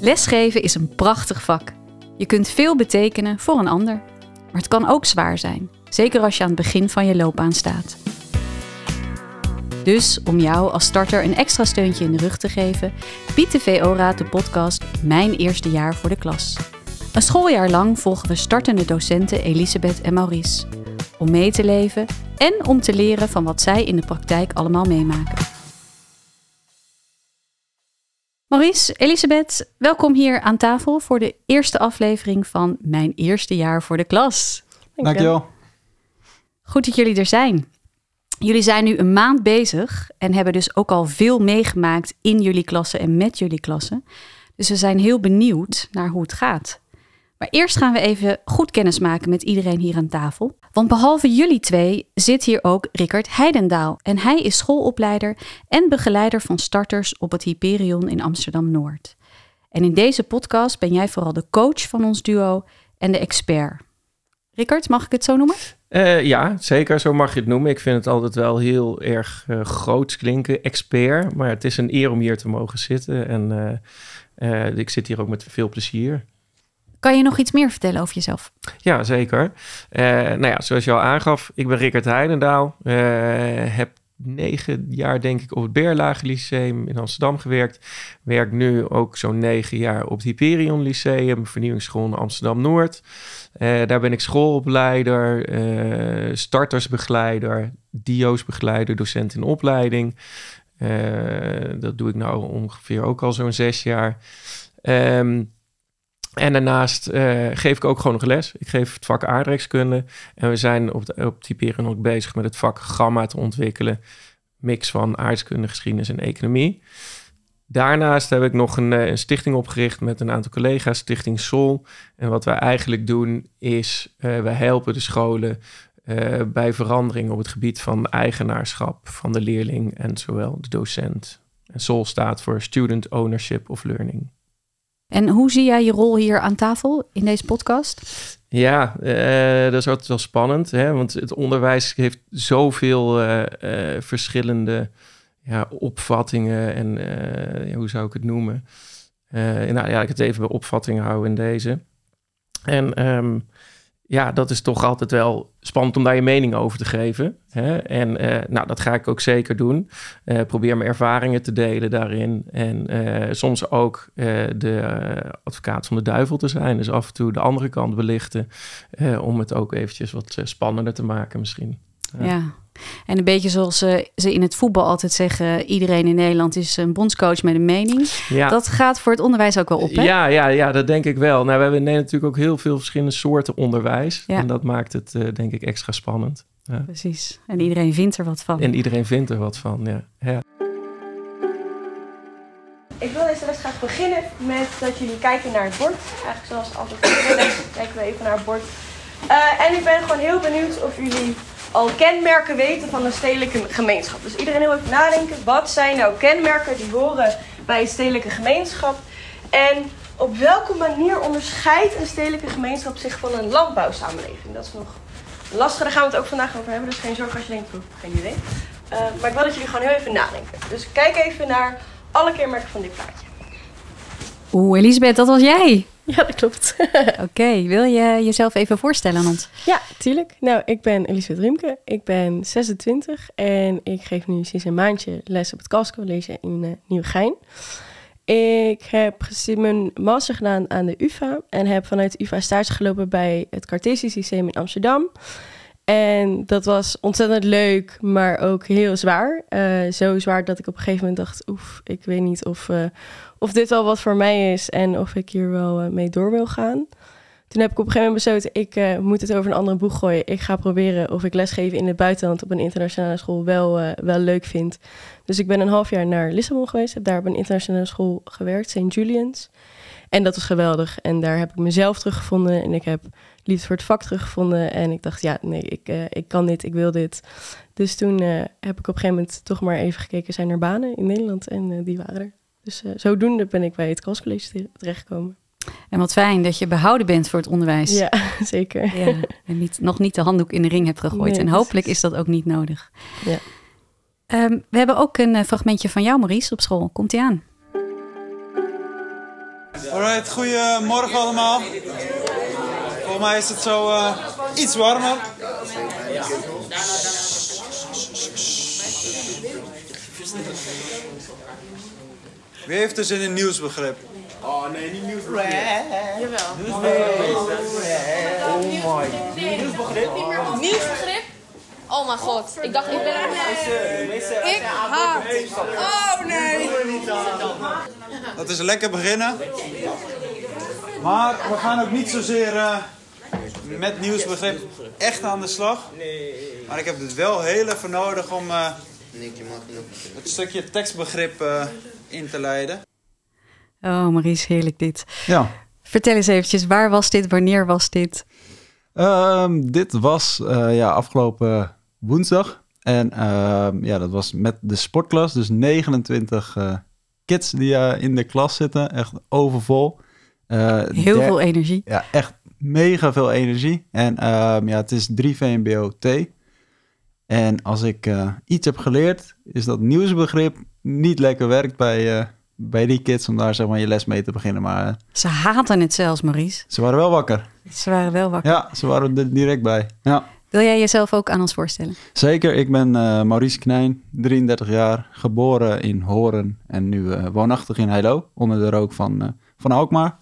Lesgeven is een prachtig vak. Je kunt veel betekenen voor een ander. Maar het kan ook zwaar zijn, zeker als je aan het begin van je loopbaan staat. Dus om jou als starter een extra steuntje in de rug te geven, biedt de VO-raad de podcast Mijn Eerste Jaar voor de Klas. Een schooljaar lang volgen we startende docenten Elisabeth en Maurice. Om mee te leven en om te leren van wat zij in de praktijk allemaal meemaken. Maurice, Elisabeth, welkom hier aan tafel voor de eerste aflevering van Mijn Eerste Jaar voor de Klas. Dankjewel. Goed dat jullie er zijn. Jullie zijn nu een maand bezig en hebben dus ook al veel meegemaakt in jullie klassen en met jullie klassen. Dus we zijn heel benieuwd naar hoe het gaat. Maar eerst gaan we even goed kennis maken met iedereen hier aan tafel. Want behalve jullie twee zit hier ook Rickert Heidendaal. En hij is schoolopleider en begeleider van starters op het Hyperion in Amsterdam-Noord. En in deze podcast ben jij vooral de coach van ons duo en de expert. Rickert, mag ik het zo noemen? Uh, ja, zeker. Zo mag je het noemen. Ik vind het altijd wel heel erg uh, klinken, expert. Maar het is een eer om hier te mogen zitten. En uh, ik zit hier ook met veel plezier. Kan je nog iets meer vertellen over jezelf? Ja, zeker. nou ja, zoals je al aangaf, ik ben Rickert Heidendaal. heb negen jaar, denk ik, op het Berlage Lyceum in Amsterdam gewerkt. Werk nu ook zo'n negen jaar op het Hyperion Lyceum, vernieuwingsschool in Amsterdam-Noord. Uh, daar ben ik schoolopleider, uh, startersbegeleider, dio's-begeleider, docent in opleiding. Uh, dat doe ik nou ongeveer ook al zo'n zes jaar. Um, en daarnaast uh, geef ik ook gewoon nog les. Ik geef het vak aardrijkskunde. En we zijn op, op Typeren ook bezig met het vak gamma te ontwikkelen. Mix van aardrijkskunde, geschiedenis en economie. Daarnaast heb ik nog een, een, stichting opgericht met een aantal collega's, Stichting Sol. En wat wij eigenlijk doen is, uh, wij helpen de scholen bij verandering op het gebied van eigenaarschap van de leerling en zowel de docent. En Sol staat voor Student Ownership of Learning. En hoe zie jij je rol hier aan tafel in deze podcast? Ja, uh, dat is altijd wel spannend, hè? want het onderwijs heeft zoveel uh, uh, verschillende ja, opvattingen en hoe zou ik het noemen? nou ja, ik het even bij opvattingen houden in deze. En um, ja, dat is toch altijd wel spannend om daar je mening over te geven. Hè? En uh, nou, dat ga ik ook zeker doen. Uh, probeer mijn ervaringen te delen daarin. En uh, soms ook de advocaat van de duivel te zijn. Dus af en toe de andere kant belichten. om het ook eventjes wat spannender te maken misschien. ja. En een beetje zoals ze, ze in het voetbal altijd zeggen: iedereen in Nederland is een bondscoach met een mening. Ja. Dat gaat voor het onderwijs ook wel op. Hè? Ja, ja, ja, dat denk ik wel. Nou, we hebben in Nederland natuurlijk ook heel veel verschillende soorten onderwijs. Ja. En dat maakt het, uh, denk ik, extra spannend. Ja. Precies. En iedereen vindt er wat van. En iedereen vindt er wat van, ja. ja. Ik wil deze les graag beginnen met dat jullie kijken naar het bord. Eigenlijk zoals altijd kijken we even naar het bord. Uh, en ik ben gewoon heel benieuwd of jullie al kenmerken weten van een stedelijke gemeenschap. Dus iedereen heel even nadenken, wat zijn nou kenmerken die horen bij een stedelijke gemeenschap? En op welke manier onderscheidt een stedelijke gemeenschap zich van een landbouwsamenleving? Dat is nog lastig, daar gaan we het ook vandaag over hebben. Dus geen zorg als je denkt, geen idee. Uh, maar ik wil dat jullie gewoon heel even nadenken. Dus kijk even naar alle kenmerken van dit plaatje. Oeh, Elisabeth, dat was jij. Ja, dat klopt. Oké, okay, wil je jezelf even voorstellen aan ons? Ja, tuurlijk. Nou, ik ben Elisabeth Riemke. Ik ben 26 en ik geef nu sinds een maandje les op het Kals College in uh, Nieuwegein. Ik heb mijn master gedaan aan de UvA en heb vanuit de UvA stage gelopen bij het Cartesisch Systeem in Amsterdam. En dat was ontzettend leuk, maar ook heel zwaar. Uh, zo zwaar dat ik op een gegeven moment dacht: oef, ik weet niet of, uh, of dit wel wat voor mij is en of ik hier wel uh, mee door wil gaan. Toen heb ik op een gegeven moment besloten: ik moet het over een andere boeg gooien. Ik ga proberen of ik lesgeven in het buitenland op een internationale school wel, wel leuk vind. Dus ik ben een half jaar naar Lissabon geweest, heb daar op een internationale school gewerkt, St. Julian's. En dat was geweldig. En daar heb ik mezelf teruggevonden en ik heb liefde voor het vak teruggevonden. En ik dacht, ja, nee, ik, ik kan dit, ik wil dit. Dus toen heb ik op een gegeven moment toch maar even gekeken, zijn er banen in Nederland? En die waren er. Dus zodoende ben ik bij het Kalscollege terechtgekomen. En wat fijn dat je behouden bent voor het onderwijs. Ja, zeker. Ja, en niet, nog niet de handdoek in de ring hebt gegooid. Nee, en hopelijk is dat ook niet nodig. Ja. Um, we hebben ook een fragmentje van jou, Maurice, op school. Komt ie aan? Alright, goedemorgen allemaal. Volgens mij is het zo uh, iets warmer. Wie heeft dus in een nieuwsbegrip? Oh nee, niet nieuwsbegrip. Jawel. Nieuwsbegrip. Oh my. Nieuwsbegrip? Nieuwsbegrip? Oh mijn god, ik dacht ik ben... Ik haat. Oh nee. Dat is lekker beginnen. Maar we gaan ook niet zozeer uh, met nieuwsbegrip echt aan de slag. Maar ik heb het wel heel even nodig om uh, het stukje tekstbegrip uh, in te leiden. Oh, Maries, heerlijk dit. Ja. Vertel eens eventjes, waar was dit? Wanneer was dit? Um, dit was uh, ja, afgelopen woensdag. En uh, ja, dat was met de sportklas. Dus 29 uh, kids die in de klas zitten. Echt overvol. Heel veel energie. Ja, echt mega veel energie. En ehm, ja, het is 3 VMBO T. En als ik iets heb geleerd, is dat nieuwsbegrip niet lekker werkt bij bij die kids om daar zeg maar je les mee te beginnen. Maar ze haten het zelfs, Maurice. Ze waren wel wakker. Ze waren wel wakker. Ja, ze waren er direct bij. Ja. Wil jij jezelf ook aan ons voorstellen? Zeker, ik ben uh, Maurice Knijn, 33 jaar, geboren in Horen en nu woonachtig in Heilo, onder de rook van, van Alkmaar.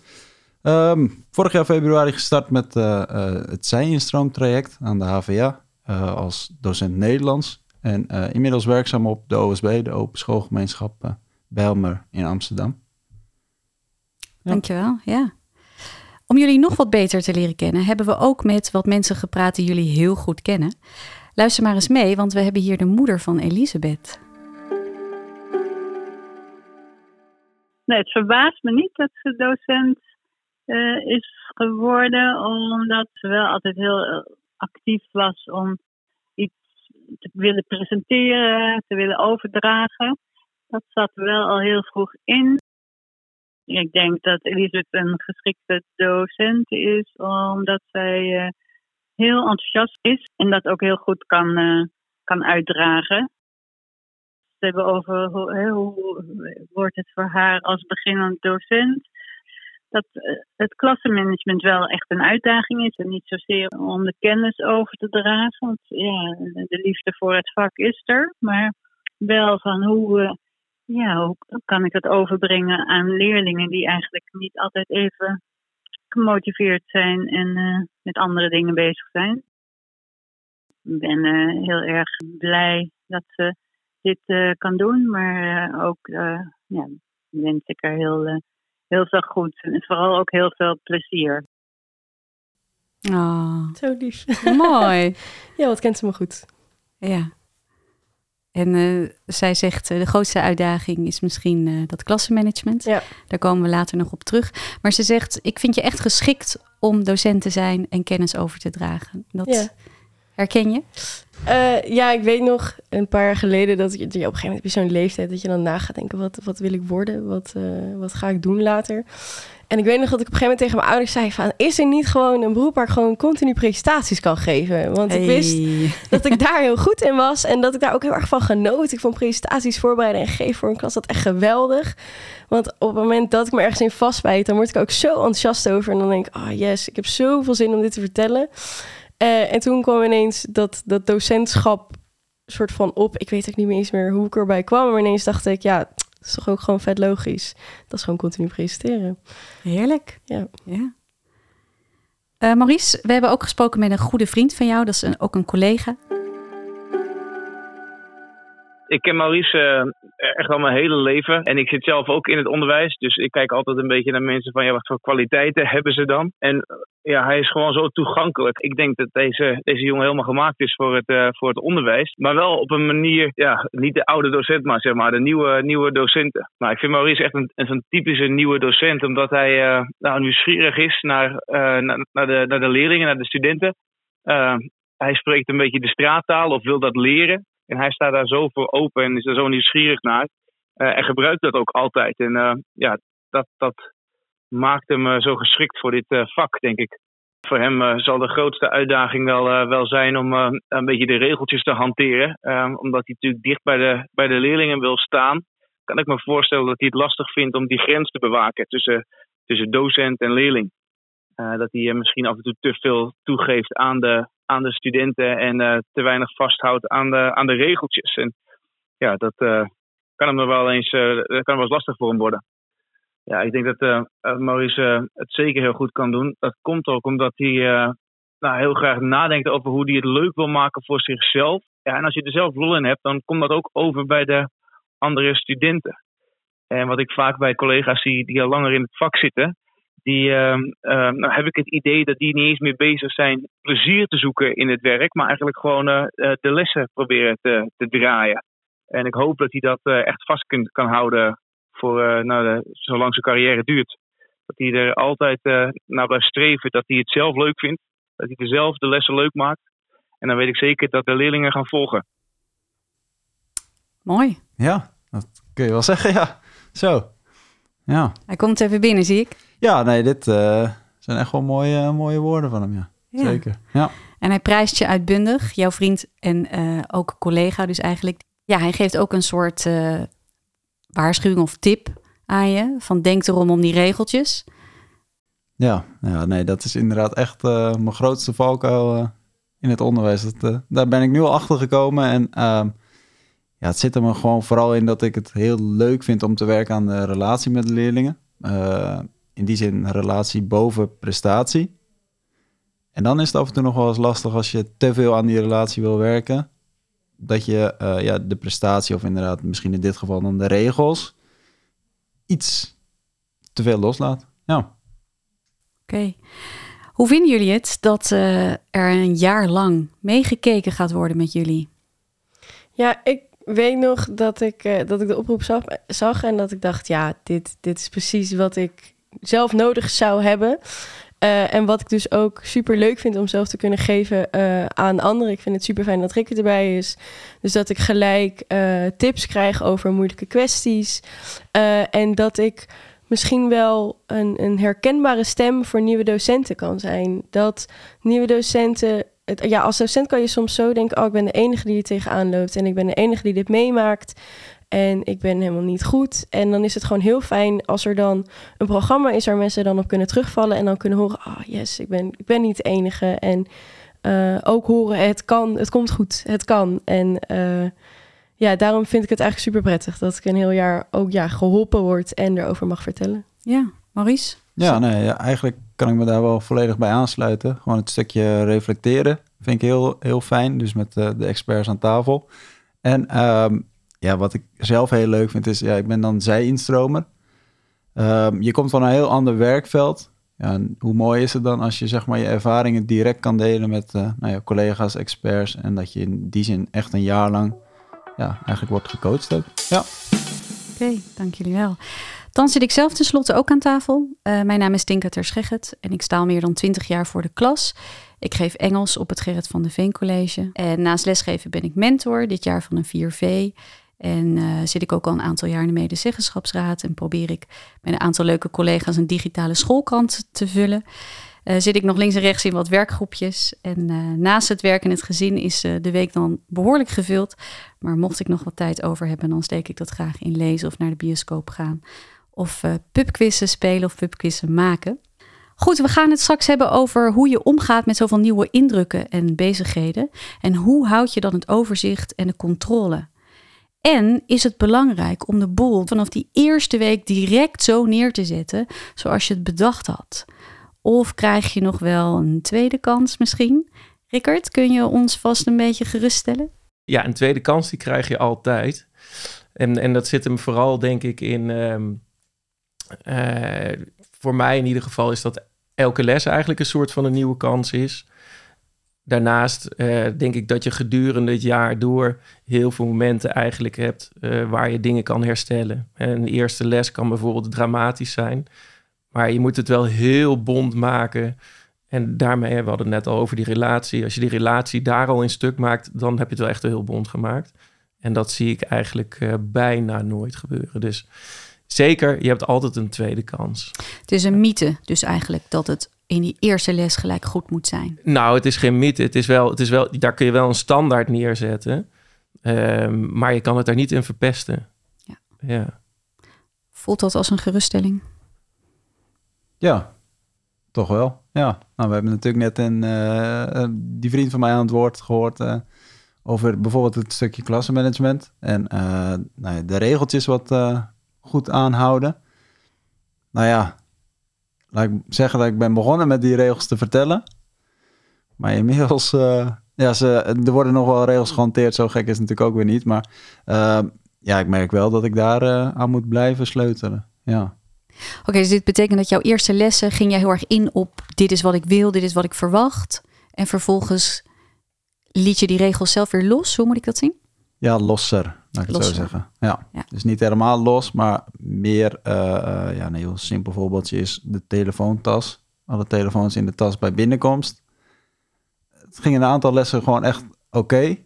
Um, vorig jaar februari gestart met het Zijinstroomtraject aan de HVA als docent Nederlands. En inmiddels werkzaam op de OSB, de Open Schoolgemeenschap Belmer in Amsterdam. Ja. Dankjewel, ja. Om jullie nog wat beter te leren kennen, hebben we ook met wat mensen gepraat die jullie heel goed kennen. Luister maar eens mee, want we hebben hier de moeder van Elisabeth. Nee, het verbaast me niet dat ze docent uh, is geworden, omdat ze wel altijd heel actief was om te willen presenteren, te willen overdragen. Dat zat wel al heel vroeg in. Ik denk dat Elisabeth een geschikte docent is, omdat zij uh, heel enthousiast is en dat ook heel goed kan, uh, kan uitdragen. Ze hebben over hoe, hoe, wordt het voor haar als beginnend docent. Dat uh, het klassenmanagement wel echt een uitdaging is en niet zozeer om de kennis over te dragen. Want ja, de liefde voor het vak is er, maar wel van hoe ja, hoe kan ik dat overbrengen aan leerlingen die eigenlijk niet altijd even gemotiveerd zijn en uh, met andere dingen bezig zijn. Ik ben heel erg blij dat ze dit kan doen, maar ook ja, wens ik er heel, heel veel goed en vooral ook heel veel plezier. Oh, Zo lief. mooi. ja, wat kent ze me goed. Ja. En uh, zij zegt, uh, de grootste uitdaging is misschien uh, dat klassenmanagement. Ja. Daar komen we later nog op terug. Maar ze zegt, ik vind je echt geschikt om docent te zijn en kennis over te dragen. Dat ja. Herken je? ja, ik weet nog een paar jaar geleden dat je, op een gegeven moment heb je zo'n leeftijd dat je dan na gaat denken, wat, wat wil ik worden? Wat, wat ga ik doen later? En ik weet nog dat ik op een gegeven moment tegen mijn ouders zei van... is er niet gewoon een beroep waar ik gewoon continu presentaties kan geven? Want ik wist dat ik daar heel goed in was... en dat ik daar ook heel erg van genoot. Ik vond presentaties voorbereiden en geven voor een klas dat echt geweldig. Want op het moment dat ik me ergens in vastbijt... dan word ik ook zo enthousiast over. En dan denk ik, oh yes, ik heb zoveel zin om dit te vertellen. Eh, en toen kwam ineens dat, dat docentschap soort van op. Ik weet ook niet meer eens meer hoe ik erbij kwam. Maar ineens dacht ik, ja, dat is toch ook gewoon vet logisch. Dat is gewoon continu presenteren. Heerlijk. Ja. ja. Uh, Maurice, we hebben ook gesproken met een goede vriend van jou. Dat is een, ook een collega. Ik ken Maurice uh, echt al mijn hele leven. En ik zit zelf ook in het onderwijs. Dus ik kijk altijd een beetje naar mensen van ja, wat voor kwaliteiten hebben ze dan? En uh, ja, hij is gewoon zo toegankelijk. Ik denk dat deze, deze jongen helemaal gemaakt is voor het, uh, voor het onderwijs. Maar wel op een manier, ja, niet de oude docent, maar zeg maar de nieuwe, nieuwe docenten. Nou, ik vind Maurice echt een, een typische nieuwe docent, omdat hij nou, nieuwsgierig is naar, naar, naar, de, naar de leerlingen, naar de studenten. hij spreekt een beetje de straattaal of wil dat leren. En hij staat daar zo voor open en is er zo nieuwsgierig naar. Uh, en gebruikt dat ook altijd. En uh, ja, dat, dat maakt hem uh, zo geschikt voor dit vak, denk ik. Voor hem zal de grootste uitdaging wel, wel zijn om een beetje de regeltjes te hanteren. omdat hij natuurlijk dicht bij de, bij de leerlingen wil staan. Kan ik me voorstellen dat hij het lastig vindt om die grens te bewaken tussen tussen docent en leerling. Eh, dat hij misschien af en toe te veel toegeeft aan de, aan de studenten en eh, te weinig vasthoudt aan de, aan de regeltjes. En ja, dat kan hem wel eens, dat kan wel eens lastig voor hem worden. Ja, ik denk dat Maurice het zeker heel goed kan doen. Dat komt ook omdat hij nou, heel graag nadenkt over hoe hij het leuk wil maken voor zichzelf. Ja, en als je er zelf lol in hebt, dan komt dat ook over bij de andere studenten. En wat ik vaak bij collega's zie die al langer in het vak zitten, die uh, uh, nou heb ik het idee dat die niet eens meer bezig zijn plezier te zoeken in het werk, maar eigenlijk gewoon uh, de lessen proberen te, te draaien. En ik hoop dat hij dat uh, echt vast kunt, kan houden voor nou, de, zolang zijn carrière duurt. Dat hij er altijd naar blijft streven, dat hij het zelf leuk vindt, dat hij zelf de lessen leuk maakt. En dan weet ik zeker dat de leerlingen gaan volgen. Mooi. Ja, dat kun je wel zeggen, ja. Zo. Ja. Hij komt even binnen, zie ik. Ja, nee, dit uh, zijn echt wel mooie, mooie woorden van hem, ja. Zeker. Ja. En hij prijst je uitbundig, jouw vriend en uh, ook collega dus eigenlijk. Ja, hij geeft ook een soort uh, waarschuwing of tip aan je. Van denk erom om die regeltjes. Ja, ja nee, dat is inderdaad echt mijn grootste valkuil in het onderwijs. Dat, daar ben ik nu al achter gekomen. En ehm, ja, het zit er me gewoon vooral in dat ik het heel leuk vind om te werken aan de relatie met de leerlingen. In die zin relatie boven prestatie. En dan is het af en toe nog wel eens lastig als je te veel aan die relatie wil werken. Dat je uh, ja, de prestatie, of inderdaad misschien in dit geval dan de regels, iets te veel loslaat. Ja. Oké. Okay. Hoe vinden jullie het dat uh, er een jaar lang meegekeken gaat worden met jullie? Ja, ik weet nog dat ik, uh, dat ik de oproep zag, zag, en dat ik dacht, ja, dit, dit is precies wat ik zelf nodig zou hebben. Uh, en wat ik dus ook super leuk vind om zelf te kunnen geven uh, aan anderen. Ik vind het super fijn dat Rick erbij is. Dus dat ik gelijk tips krijg over moeilijke kwesties. en dat ik misschien wel een, een herkenbare stem voor nieuwe docenten kan zijn. Dat nieuwe docenten ja, als docent kan je soms zo denken: oh, ik ben de enige die er tegenaan loopt en ik ben de enige die dit meemaakt. En ik ben helemaal niet goed. En dan is het gewoon heel fijn als er dan een programma is waar mensen dan op kunnen terugvallen en dan kunnen horen: oh yes, ik ben, ik ben niet de enige. En uh, ook horen: het kan, het komt goed, het kan. En uh, ja, daarom vind ik het eigenlijk super prettig dat ik een heel jaar ook ja, geholpen word en erover mag vertellen. Ja, Maurice? Ja, nee, ja, eigenlijk kan ik me daar wel volledig bij aansluiten. Gewoon het stukje reflecteren vind ik heel, heel fijn. Dus met de, de experts aan tafel. En um, ja, wat ik zelf heel leuk vind is, ja, ik ben dan zij-instromer. Um, je komt van een heel ander werkveld. Ja, hoe mooi is het dan als je zeg maar je ervaringen direct kan delen met uh, nou ja, collega's, experts. En dat je in die zin echt een jaar lang ja, eigenlijk wordt gecoacht ook. Ja. Oké, dank jullie wel. Dan zit ik zelf tenslotte ook aan tafel. Uh, mijn naam is Tinka Terschegget en ik sta al meer dan 20 jaar voor de klas. Ik geef Engels op het Gerrit van de Veen College. En naast lesgeven ben ik mentor, dit jaar van een 4V. En uh, zit ik ook al een aantal jaar in de medezeggenschapsraad. En probeer ik met een aantal leuke collega's een digitale schoolkrant te vullen. Uh, zit ik nog links en rechts in wat werkgroepjes. En uh, naast het werk en het gezin is de week dan behoorlijk gevuld. Maar mocht ik nog wat tijd over hebben, dan steek ik dat graag in lezen of naar de bioscoop gaan of pubquizzen spelen of pubquizzen maken. Goed, we gaan het straks hebben over hoe je omgaat met zoveel nieuwe indrukken en bezigheden. En hoe houd je dan het overzicht en de controle? En is het belangrijk om de boel vanaf die eerste week direct zo neer te zetten zoals je het bedacht had? Of krijg je nog wel een tweede kans misschien? Rickert, kun je ons vast een beetje geruststellen? Ja, een tweede kans die krijg je altijd. En, en dat zit hem vooral, denk ik, in um, uh, voor mij in ieder geval is dat elke les eigenlijk een soort van een nieuwe kans is. Daarnaast uh, denk ik dat je gedurende het jaar door heel veel momenten eigenlijk hebt uh, waar je dingen kan herstellen. Een eerste les kan bijvoorbeeld dramatisch zijn, maar je moet het wel heel bond maken. En daarmee, we hadden het net al over die relatie. Als je die relatie daar al in stuk maakt, dan heb je het wel echt heel bond gemaakt. En dat zie ik eigenlijk bijna nooit gebeuren. Dus zeker, je hebt altijd een tweede kans. Het is een mythe dus eigenlijk dat het in die eerste les gelijk goed moet zijn. Nou, het is geen mythe. Het is wel, het is wel, daar kun je wel een standaard neerzetten. Um, maar je kan het daar niet in verpesten. Ja. ja. Voelt dat als een geruststelling? Ja, toch wel. Ja, nou, we hebben natuurlijk net een, eh, eh, die vriend van mij aan het woord gehoord eh, over bijvoorbeeld het stukje klassenmanagement en eh, nou ja, de regeltjes wat eh, goed aanhouden. Nou ja, laat ik zeggen dat ik ben begonnen met die regels te vertellen. Maar inmiddels, eh, ja, ze, er worden nog wel regels gehanteerd. Zo gek is het natuurlijk ook weer niet. Maar eh, ja, ik merk wel dat ik daar eh, aan moet blijven sleutelen. Ja. Oké, dus dit betekent dat jouw eerste lessen ging jij heel erg in op dit is wat ik wil, dit is wat ik verwacht. En vervolgens liet je die regels zelf weer los. Hoe moet ik dat zien? Ja, losser, laat ik het zo zeggen. Ja. Ja. Dus niet helemaal los, maar meer, eh, eh, ja, een heel simpel voorbeeldje is de telefoontas. Alle telefoons in de tas bij binnenkomst. Het ging in een aantal lessen gewoon echt oké.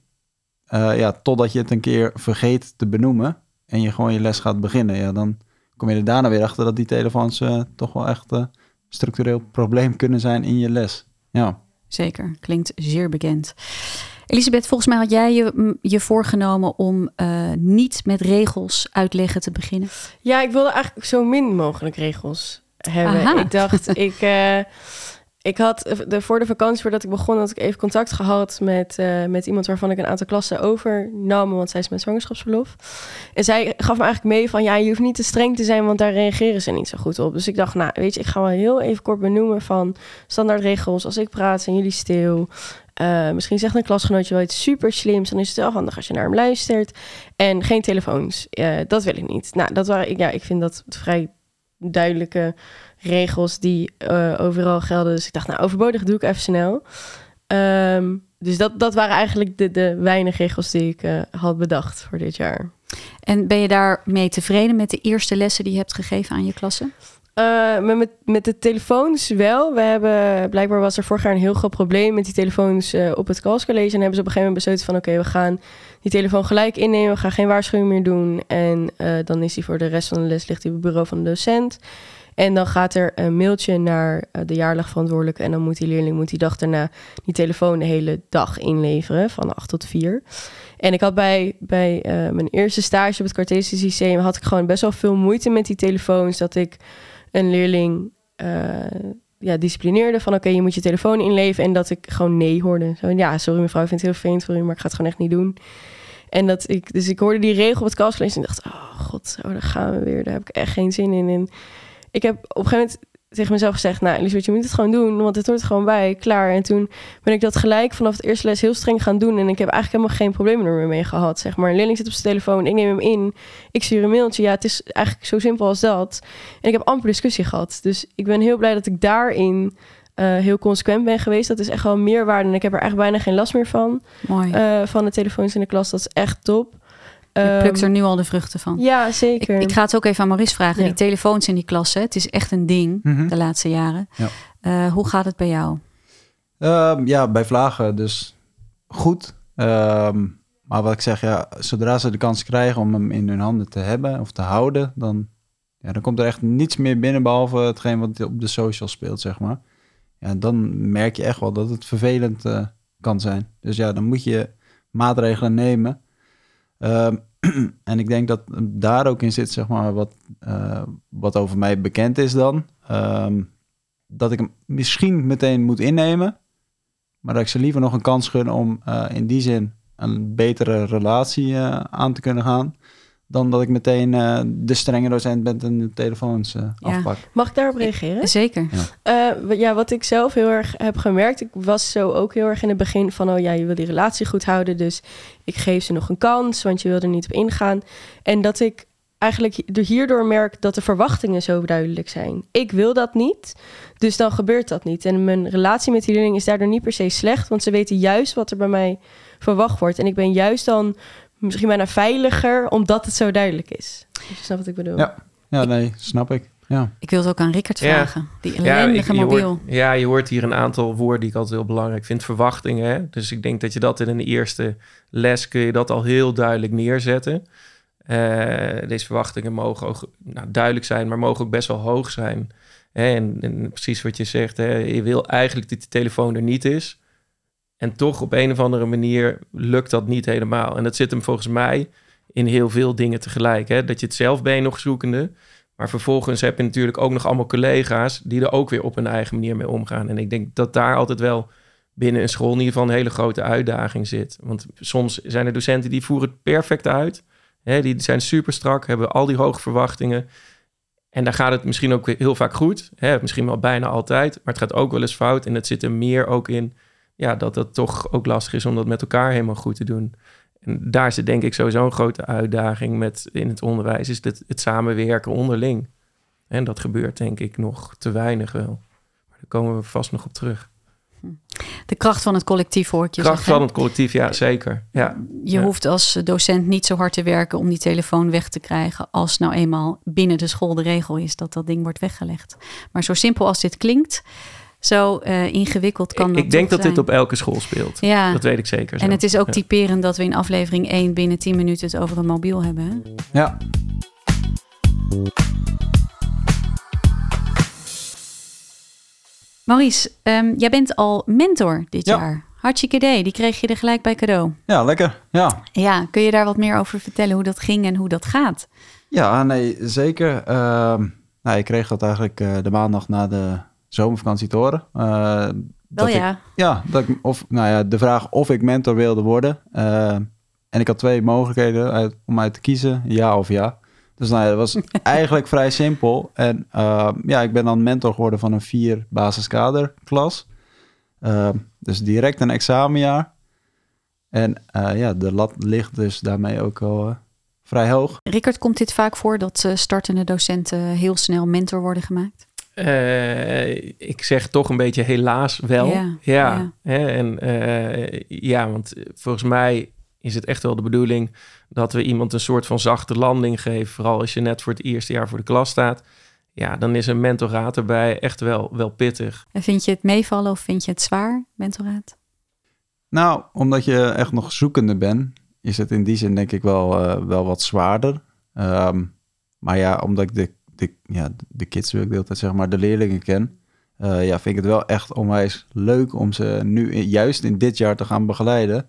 Eh, ja, totdat je het een keer vergeet te benoemen en je gewoon je les gaat beginnen. Ja, dan kom je er daarna weer achter dat die telefoons toch wel echt eh, structureel probleem kunnen zijn in je les. Ja. Zeker, klinkt zeer bekend. Elisabeth, volgens mij had jij je, voorgenomen om eh, niet met regels uitleggen te beginnen. Ja, ik wilde eigenlijk zo min mogelijk regels hebben. Aha. Ik dacht, ik, eh, ik had de, voor de vakantie, voordat ik begon, had ik even contact gehad met, eh, met iemand waarvan ik een aantal klassen overnam, want zij is met zwangerschapsverlof. En zij gaf me eigenlijk mee van, ja, je hoeft niet te streng te zijn, want daar reageren ze niet zo goed op. Dus ik dacht, nou, weet je, ik ga wel heel even kort benoemen van standaardregels. Als ik praat, zijn jullie stil. Eh, misschien zegt een klasgenootje wel iets super slims. Dan is het wel handig als je naar hem luistert. En geen telefoons. Eh, dat wil ik niet. Nou, dat waren, ja, ik vind dat vrij duidelijke regels die eh, overal gelden. Dus ik dacht, nou, overbodig doe ik even snel. Ehm, dus dat, dat waren eigenlijk de, de weinig regels die ik had bedacht voor dit jaar. En ben je daarmee tevreden met de eerste lessen die je hebt gegeven aan je klasse? Eh, met, met, de telefoons wel. We hebben, blijkbaar was er vorig jaar een heel groot probleem met die telefoons eh, op het College. En hebben ze op een gegeven moment besloten van oké, we gaan die telefoon gelijk innemen. We gaan geen waarschuwing meer doen. En eh, dan is die voor de rest van de les ligt die op het bureau van de docent. En dan gaat er een mailtje naar de jaarlag verantwoordelijke. En dan moet die leerling moet die dag daarna die telefoon de hele dag inleveren. Van 8 tot 4. En ik had bij, bij mijn eerste stage op het Cartesisch Lyceum... had ik gewoon best wel veel moeite met die telefoons. Dat ik een leerling eh, ja, disciplineerde van... oké, je moet je telefoon inleveren. En dat ik gewoon nee hoorde. Zo, ja, sorry mevrouw, ik vind het heel vervelend voor u... maar ik ga het gewoon echt niet doen. En dat ik, dus ik hoorde die regel op het kastlezen en dacht... oh god, oh, daar gaan we weer. Daar heb ik echt geen zin in. En ik heb op een gegeven moment tegen mezelf gezegd... nou, Elisabeth, je moet het gewoon doen, want het hoort er gewoon bij. Klaar. En toen ben ik dat gelijk vanaf het eerste les heel streng gaan doen. En ik heb eigenlijk helemaal geen problemen er meer mee gehad. Zeg maar, een leerling zit op zijn telefoon, ik neem hem in. Ik stuur een mailtje. Ja, het is eigenlijk zo simpel als dat. En ik heb amper discussie gehad. Dus ik ben heel blij dat ik daarin... eh, heel consequent ben geweest. Dat is echt wel meerwaarde. En ik heb er echt bijna geen last meer van. Mooi. eh, van de telefoons in de klas. Dat is echt top. Je plukt er Ehm, nu al de vruchten van. Ja, zeker. Ik, ik ga het ook even aan Maurice vragen. Ja. Die telefoons in die klasse, het is echt een ding Mhm. de laatste jaren. Ja. Eh, hoe gaat het bij jou? Ehm, ja, bij vlagen dus goed. Ehm, maar wat ik zeg, ja, zodra ze de kans krijgen om hem in hun handen te hebben of te houden, dan, ja, dan komt er echt niets meer binnen behalve hetgeen wat op de social speelt, zeg maar. Ja, dan merk je echt wel dat het vervelend eh, kan zijn. Dus ja, dan moet je maatregelen nemen. Ehm, en ik denk dat daar ook in zit, zeg maar, wat, eh, wat over mij bekend is dan. Ehm, dat ik hem misschien meteen moet innemen. Maar dat ik ze liever nog een kans gun om eh, in die zin een betere relatie eh, aan te kunnen gaan. Dan dat ik meteen eh, de strenge docent ben en de telefoons eh, Ja. afpak. Mag ik daarop reageren? Zeker. Eh, w- ja, wat ik zelf heel erg heb gemerkt, ik was zo ook heel erg in het begin van, oh ja, je wil die relatie goed houden, dus ik geef ze nog een kans, want je wil er niet op ingaan. En dat ik eigenlijk hi- hierdoor merk dat de verwachtingen zo duidelijk zijn. Ik wil dat niet, dus dan gebeurt dat niet. En mijn relatie met die leerling is daardoor niet per se slecht, want ze weten juist wat er bij mij verwacht wordt. En ik ben juist dan misschien bijna veiliger, omdat het zo duidelijk is. Dus je snapt wat ik bedoel. Ja, ja nee, snap ik. Ja. Ik wil het ook aan Rickert Ja. vragen. Die Ja, ellendige ik- je mobiel. Hoort, ja, je hoort hier een aantal woorden die ik altijd heel belangrijk vind. Verwachtingen. Hè? Dus ik denk dat je dat in een eerste les kun je dat al heel duidelijk neerzetten. Eh, deze verwachtingen mogen ook nou, duidelijk zijn, maar mogen ook best wel hoog zijn. Hè? En, en precies wat je zegt, hè? je wil eigenlijk dat de telefoon er niet is. En toch op een of andere manier lukt dat niet helemaal. En dat zit hem volgens mij in heel veel dingen tegelijk. Hè? Dat je het zelf ben nog zoekende. Maar vervolgens heb je natuurlijk ook nog allemaal collega's die er ook weer op een eigen manier mee omgaan. En ik denk dat daar altijd wel binnen een school in ieder geval een hele grote uitdaging zit. Want soms zijn er docenten die voeren het perfect uit. Hè, die zijn super strak, hebben al die hoge verwachtingen. En daar gaat het misschien ook heel vaak goed. Hè, misschien wel bijna altijd. Maar het gaat ook wel eens fout. En het zit er meer ook in ja, dat het toch ook lastig is om dat met elkaar helemaal goed te doen. En daar zit denk ik sowieso een grote uitdaging met in het onderwijs, is het, het samenwerken onderling. En dat gebeurt denk ik nog te weinig wel. Maar daar komen we vast nog op terug. De kracht van het collectief hoor ik je Kracht zeggen. van het collectief, ja zeker. Ja. Je Ja. hoeft als docent niet zo hard te werken om die telefoon weg te krijgen. Als nou eenmaal binnen de school de regel is dat dat ding wordt weggelegd. Maar zo simpel als dit klinkt, zo eh, ingewikkeld kan dat Ik denk dat dit op elke school speelt. Ja. Dat weet ik zeker. En zo. het is ook Ja. typerend dat we in aflevering 1 binnen 10 minuten het over een mobiel hebben. Hè? Ja. Maurice, ehm, jij bent al mentor dit Ja. jaar. Hartstikke idee, die kreeg je er gelijk bij cadeau. Ja, lekker. Ja. Ja, kun je daar wat meer over vertellen hoe dat ging en hoe dat gaat? Ja, nee, zeker. Ehm, nou, ik kreeg dat eigenlijk eh, de maandag na de zomervakantie te horen. Eh, dat ik- ja. ja, dat ik, of, nou ja, de vraag of ik mentor wilde worden. Eh, en ik had twee mogelijkheden uit, om uit te kiezen, ja of ja. Dus nou ja, dat was eigenlijk vrij simpel. En ehm, ja, ik ben dan mentor geworden van een vier basiskaderklas. Dus direct een examenjaar. En eh, ja, de lat ligt dus daarmee ook al eh, vrij hoog. Rickert, komt dit vaak voor dat eh, startende docenten heel snel mentor worden gemaakt? Eh, ik zeg toch een beetje helaas wel. Ja, Ja, ja. Hè? En eh, ja, want volgens mij is het echt wel de bedoeling dat we iemand een soort van zachte landing geven. Vooral als je net voor het eerste jaar voor de klas staat. Ja, dan is een mentoraat erbij echt wel, wel pittig. En vind je het meevallen of vind je het zwaar, mentoraat? Nou, omdat je echt nog zoekende bent, is het in die zin denk ik wel, eh, wel wat zwaarder. Ehm, maar ja, omdat ik de, de, ja, de kids, wil ik de hele tijd zeg maar, de leerlingen ken, eh, ja, vind ik het wel echt onwijs leuk om ze nu in- juist in dit jaar te gaan begeleiden.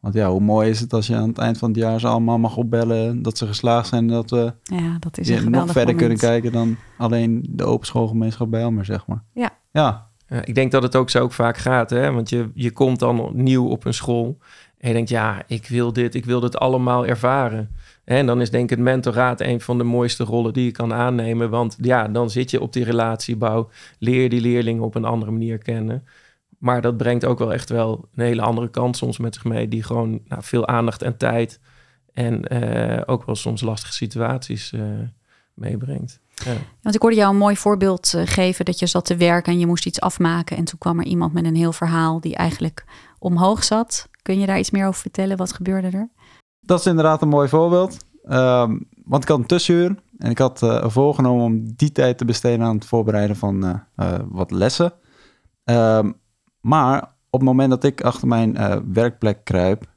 Want ja, hoe mooi is het als je aan het eind van het jaar ze allemaal mag opbellen dat ze geslaagd zijn en dat we Ja, dat is ja, een nog verder moment. kunnen kijken dan alleen de open schoolgemeenschap bij Elmer, zeg maar. Ja. Ja, Ja, ik denk dat het ook zo ook vaak gaat, hè? want je, je komt dan nieuw op een school en je denkt, ja, ik wil dit, ik wil dit allemaal ervaren. En dan is denk ik het mentoraat een van de mooiste rollen die je kan aannemen, want ja, dan zit je op die relatiebouw, leer die leerlingen op een andere manier kennen. Maar dat brengt ook wel echt wel een hele andere kant soms met zich mee, die gewoon nou, veel aandacht en tijd en eh, ook wel soms lastige situaties eh, meebrengt. Ja. Want ik hoorde jou een mooi voorbeeld eh, geven dat je zat te werken en je moest iets afmaken. En toen kwam er iemand met een heel verhaal die eigenlijk omhoog zat. Kun je daar iets meer over vertellen? Wat gebeurde er? Dat is inderdaad een mooi voorbeeld. Ehm, want ik had een tussenuur en ik had eh, voorgenomen om die tijd te besteden aan het voorbereiden van eh, eh, wat lessen. Ehm, maar op het moment dat ik achter mijn werkplek kruip,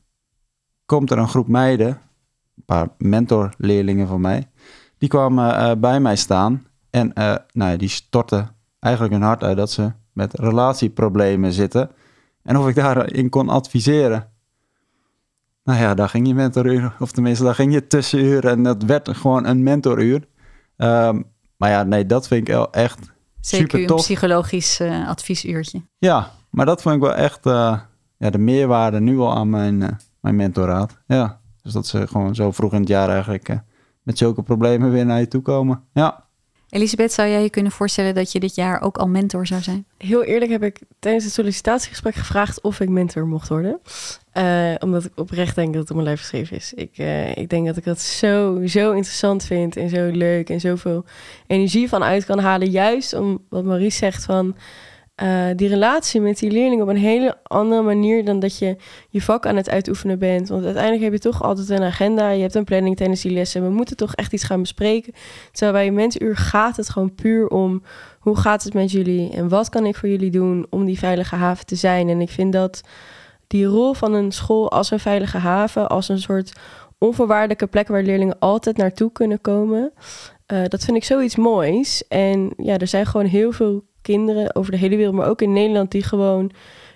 komt er een groep meiden, een paar mentorleerlingen van mij, die kwamen bij mij staan en nou ja, die stortten eigenlijk hun hart uit dat ze met relatieproblemen zitten en of ik daarin kon adviseren. Nou ja, daar ging je mentoruur, of tenminste, daar ging je tussenuur en dat werd gewoon een mentoruur. Ehm, maar ja, nee, dat vind ik wel echt Zeker super een tof. psychologisch eh, adviesuurtje. Ja, maar dat vond ik wel echt eh, ja, de meerwaarde nu al aan mijn, eh, mijn mentoraat. Ja, dus dat ze gewoon zo vroeg in het jaar eigenlijk met zulke problemen weer naar je toe komen. Ja. Elisabeth, zou jij je kunnen voorstellen dat je dit jaar ook al mentor zou zijn? Heel eerlijk heb ik tijdens het sollicitatiegesprek gevraagd of ik mentor mocht worden. Eh, omdat ik oprecht denk dat het op mijn lijf geschreven is. Ik, eh, ik denk dat ik dat zo, zo interessant vind en zo leuk en zoveel energie van uit kan halen. Juist om wat Maurice zegt van eh, die relatie met die leerling op een hele andere manier dan dat je je vak aan het uitoefenen bent. Want uiteindelijk heb je toch altijd een agenda. Je hebt een planning tijdens die lessen. We moeten toch echt iets gaan bespreken. Terwijl bij je mensuur gaat het gewoon puur om hoe gaat het met jullie en wat kan ik voor jullie doen om die veilige haven te zijn. En ik vind dat die rol van een school als een veilige haven, als een soort onvoorwaardelijke plek waar leerlingen altijd naartoe kunnen komen, eh, dat vind ik zoiets moois. En ja, er zijn gewoon heel veel kinderen over de hele wereld, maar ook in Nederland, die gewoon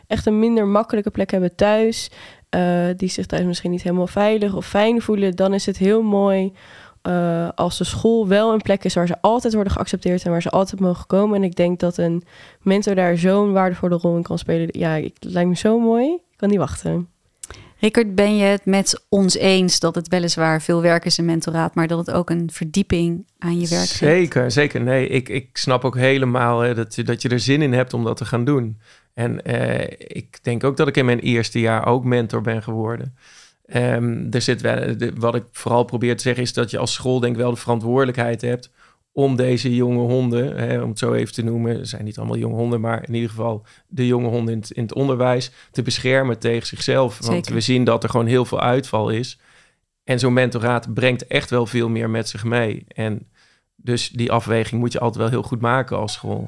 echt een minder makkelijke plek hebben thuis. eh, die zich thuis misschien niet helemaal veilig of fijn voelen. Dan is het heel mooi eh, als de school wel een plek is waar ze altijd worden geaccepteerd en waar ze altijd mogen komen. En ik denk dat een mentor daar zo'n waardevolle rol in kan spelen. Ja, het lijkt me zo mooi. Ik kan niet wachten. Rickert, ben je het met ons eens dat het weliswaar veel werk is een mentoraat, maar dat het ook een verdieping aan je werk geeft? Zeker, zeker. Nee, ik, ik snap ook helemaal hè, dat, je- dat je er zin in hebt om dat te gaan doen. En eh, ik denk ook dat ik in mijn eerste jaar ook mentor ben geworden. Ehm, er zit wel, wat ik vooral probeer te zeggen is dat je als school denk wel de verantwoordelijkheid hebt om deze jonge honden, hè, om het zo even te noemen, het zijn niet allemaal jonge honden, maar in ieder geval de jonge honden in het, in het onderwijs, te beschermen tegen zichzelf. Want we zien dat er gewoon heel veel uitval is. En zo'n mentoraat brengt echt wel veel meer met zich mee. En dus die afweging moet je altijd wel heel goed maken als school.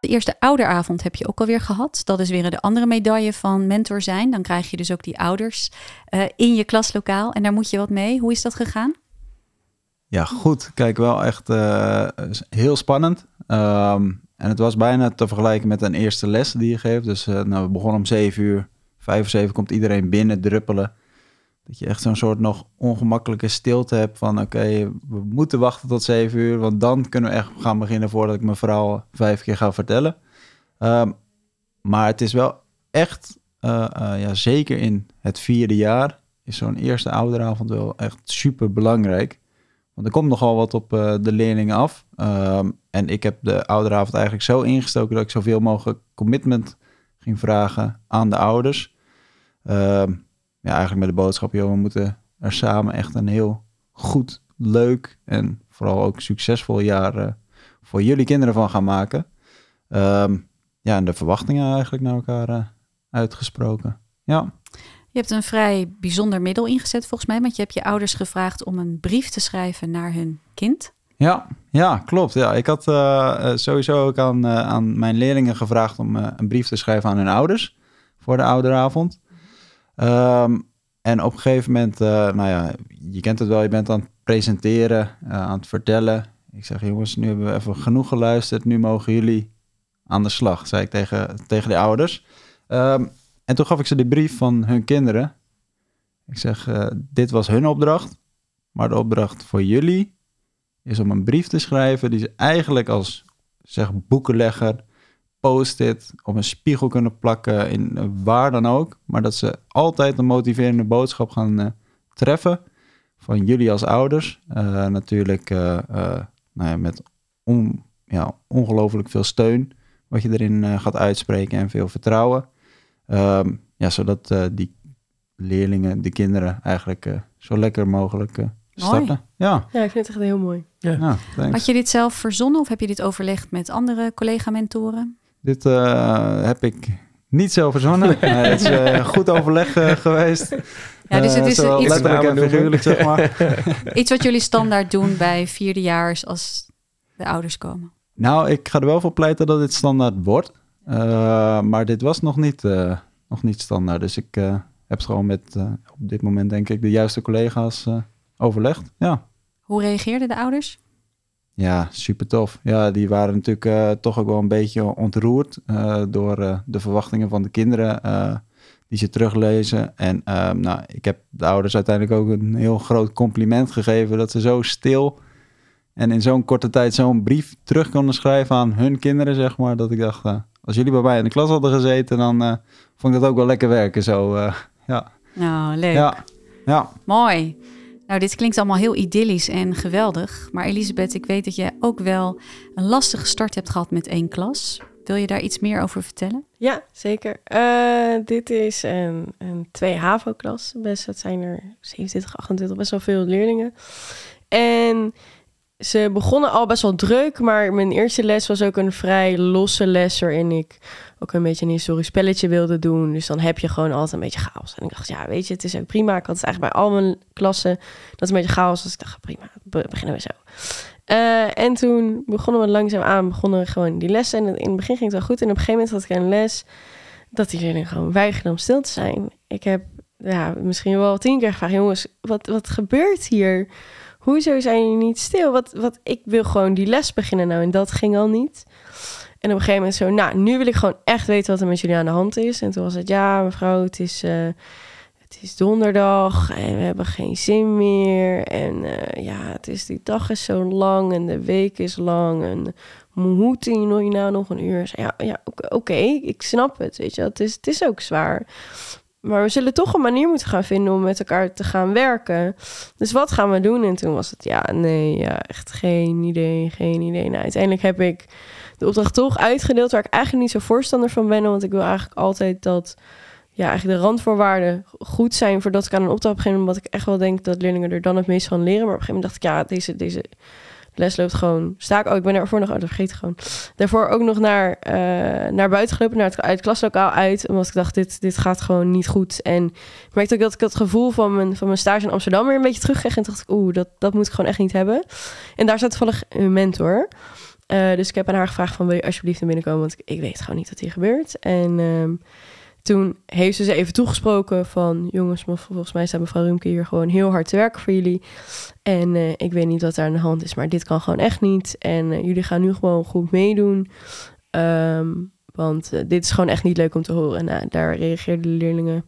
De eerste ouderavond heb je ook alweer gehad. Dat is weer de andere medaille van mentor zijn. Dan krijg je dus ook die ouders eh, in je klaslokaal en daar moet je wat mee. Hoe is dat gegaan? Ja, goed. Kijk, wel echt eh, heel spannend. Ehm, en het was bijna te vergelijken met een eerste les die je geeft. Dus eh, nou, we begonnen om 7 uur. Vijf of zeven komt iedereen binnen druppelen. Dat je echt zo'n soort nog ongemakkelijke stilte hebt van... oké, we moeten wachten tot 7 uur... want dan kunnen we echt gaan beginnen voordat ik mijn verhaal vijf keer ga vertellen. Ehm, maar het is wel echt, eh, ja, zeker in het vierde jaar... is zo'n eerste ouderavond wel echt super belangrijk... Want er komt nogal wat op eh, de leerlingen af. Ehm, en ik heb de ouderavond eigenlijk zo ingestoken dat ik zoveel mogelijk commitment ging vragen aan de ouders. Ehm, ja, eigenlijk met de boodschap, joh, we moeten er samen echt een heel goed, leuk en vooral ook succesvol jaar eh, voor jullie kinderen van gaan maken. Ehm, ja, en de verwachtingen eigenlijk naar elkaar eh, uitgesproken. Ja. Je hebt een vrij bijzonder middel ingezet volgens mij, want je hebt je ouders gevraagd om een brief te schrijven naar hun kind. Ja, ja, klopt. Ja, ik had eh, eh, sowieso ook aan, eh, aan mijn leerlingen gevraagd om een brief te schrijven aan hun ouders voor de ouderavond. Ehm, en op een gegeven moment, nou ja, je kent het wel, je bent aan het presenteren, aan het vertellen. Ik zeg, jongens, nu hebben we even genoeg geluisterd, nu mogen jullie aan de slag, zei ik tegen, tegen de ouders. Ehm, en toen gaf ik ze de brief van hun kinderen. Ik zeg, eh, dit was hun opdracht, maar de opdracht voor jullie is om een brief te schrijven die ze eigenlijk als zeg boekenlegger, post-it, op een spiegel kunnen plakken, in waar dan ook. Maar dat ze altijd een motiverende boodschap gaan eh, treffen van jullie als ouders. Eh, natuurlijk nou ja, met on, ja, ongelooflijk veel steun wat je erin gaat uitspreken en veel vertrouwen. Ehm, ja, zodat eh, die leerlingen, de kinderen eigenlijk eh, zo lekker mogelijk eh, starten. Ja. Ja, ik vind het echt heel mooi. Ja. Had je dit zelf verzonnen of heb je dit overlegd met andere collega-mentoren? Dit eh, heb ik niet zo verzonnen. Nee, het is eh, goed overleg geweest. Ja, dus het is iets- letterlijk en figuurlijk, zeg maar. Iets wat jullie standaard doen bij vierdejaars als de ouders komen. nou, ik ga er wel voor pleiten dat dit standaard wordt. Eh, maar dit was nog niet, eh, nog niet standaard. Dus ik eh, heb het gewoon met, op dit moment denk ik, de juiste collega's overlegd. Ja. Hoe reageerden de ouders? Ja, super tof. Ja, die waren natuurlijk toch ook wel een beetje ontroerd door de verwachtingen van de kinderen die ze teruglezen. En ehm, nou, ik heb de ouders uiteindelijk ook een heel groot compliment gegeven dat ze zo stil en in zo'n korte tijd zo'n brief terug konden schrijven aan hun kinderen, zeg maar. Dat ik dacht, als jullie bij mij in de klas hadden gezeten, dan eh, vond ik dat ook wel lekker werken. Zo, eh, ja. Nou, leuk. Ja. ja. Mooi. Nou, dit klinkt allemaal heel idyllisch en geweldig. Maar Elisabeth, ik weet dat je ook wel een lastige start hebt gehad met één klas. Wil je daar iets meer over vertellen? Ja, zeker. Eh, dit is een, een 2 HAVO-klas. Best, dat zijn er 27, 28, best wel veel leerlingen. En ze begonnen al best wel druk, maar mijn eerste les was ook een vrij losse les waarin ik ook een beetje een historisch spelletje wilde doen. Dus dan heb je gewoon altijd een beetje chaos. En ik dacht, ja, weet je, het is ook prima. Ik had het eigenlijk bij al mijn klassen dat het een beetje chaos was. Ik dacht, prima, be- beginnen we zo. Eh, en toen begonnen we langzaam aan, begonnen gewoon die lessen. En in het begin ging het wel goed. En op een gegeven moment had ik een les dat leerlingen gewoon weigerden om stil te zijn. Ik heb ja, misschien wel tien keer gevraagd, jongens, wat, wat gebeurt hier? Hoezo zijn jullie niet stil? Wat, wat, ik wil gewoon die les beginnen nou en dat ging al niet. En op een gegeven moment zo, nou, nu wil ik gewoon echt weten wat er met jullie aan de hand is. En toen was het, ja, mevrouw, het is, eh, het is donderdag en we hebben geen zin meer. En eh, ja, het is, die dag is zo lang en de week is lang. En hij nog nou nog een uur? Ja, ja oké, oké, ik snap het, weet je. Het is, het is ook zwaar. Maar we zullen toch een manier moeten gaan vinden om met elkaar te gaan werken. Dus wat gaan we doen? En toen was het, ja, nee, ja, echt geen idee, geen idee. Nou, uiteindelijk heb ik de opdracht toch uitgedeeld, waar ik eigenlijk niet zo voorstander van ben. Want ik wil eigenlijk altijd dat ja, eigenlijk de randvoorwaarden goed zijn voordat ik aan een opdracht begin. Omdat ik echt wel denk dat leerlingen er dan het meest van leren. Maar op een gegeven moment dacht ik, ja, deze, deze les loopt gewoon. Sta ik ook, ik ben ervoor nog, oh, dat vergeet ik gewoon. Daarvoor ook nog naar, uh, naar buiten gelopen, naar het, uit klaslokaal uit. Omdat ik dacht, dit, dit gaat gewoon niet goed. En ik merkte ook dat ik het gevoel van mijn, van mijn stage in Amsterdam weer een beetje terugkreeg. En dacht ik, oeh, dat, dat moet ik gewoon echt niet hebben. En daar zat toevallig een mentor. Uh, dus ik heb aan haar gevraagd van, wil je alsjeblieft naar binnen komen? Want ik, ik weet gewoon niet wat hier gebeurt. En... Uh, toen heeft ze ze even toegesproken van... jongens, maar volgens mij staat mevrouw Rumke hier gewoon heel hard te werken voor jullie. En uh, ik weet niet wat er aan de hand is, maar dit kan gewoon echt niet. En uh, jullie gaan nu gewoon goed meedoen. Um, want uh, dit is gewoon echt niet leuk om te horen. Nou, daar reageerden de leerlingen een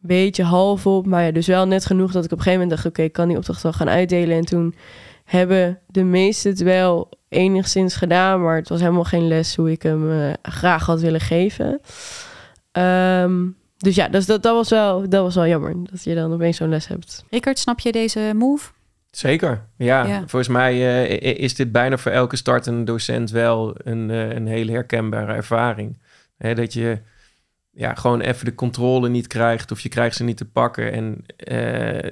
beetje half op. Maar ja, dus wel net genoeg dat ik op een gegeven moment dacht... oké, ik kan die opdracht wel gaan uitdelen. En toen hebben de meesten het wel enigszins gedaan... maar het was helemaal geen les hoe ik hem graag had willen geven... Um, dus ja, dus dat, dat, was wel, dat was wel jammer dat je dan opeens zo'n les hebt. Rickard, snap je deze move? Zeker, ja. ja. Volgens mij uh, is dit bijna voor elke startende docent wel een, uh, een hele herkenbare ervaring. Hè, dat je ja, gewoon even de controle niet krijgt of je krijgt ze niet te pakken. En uh,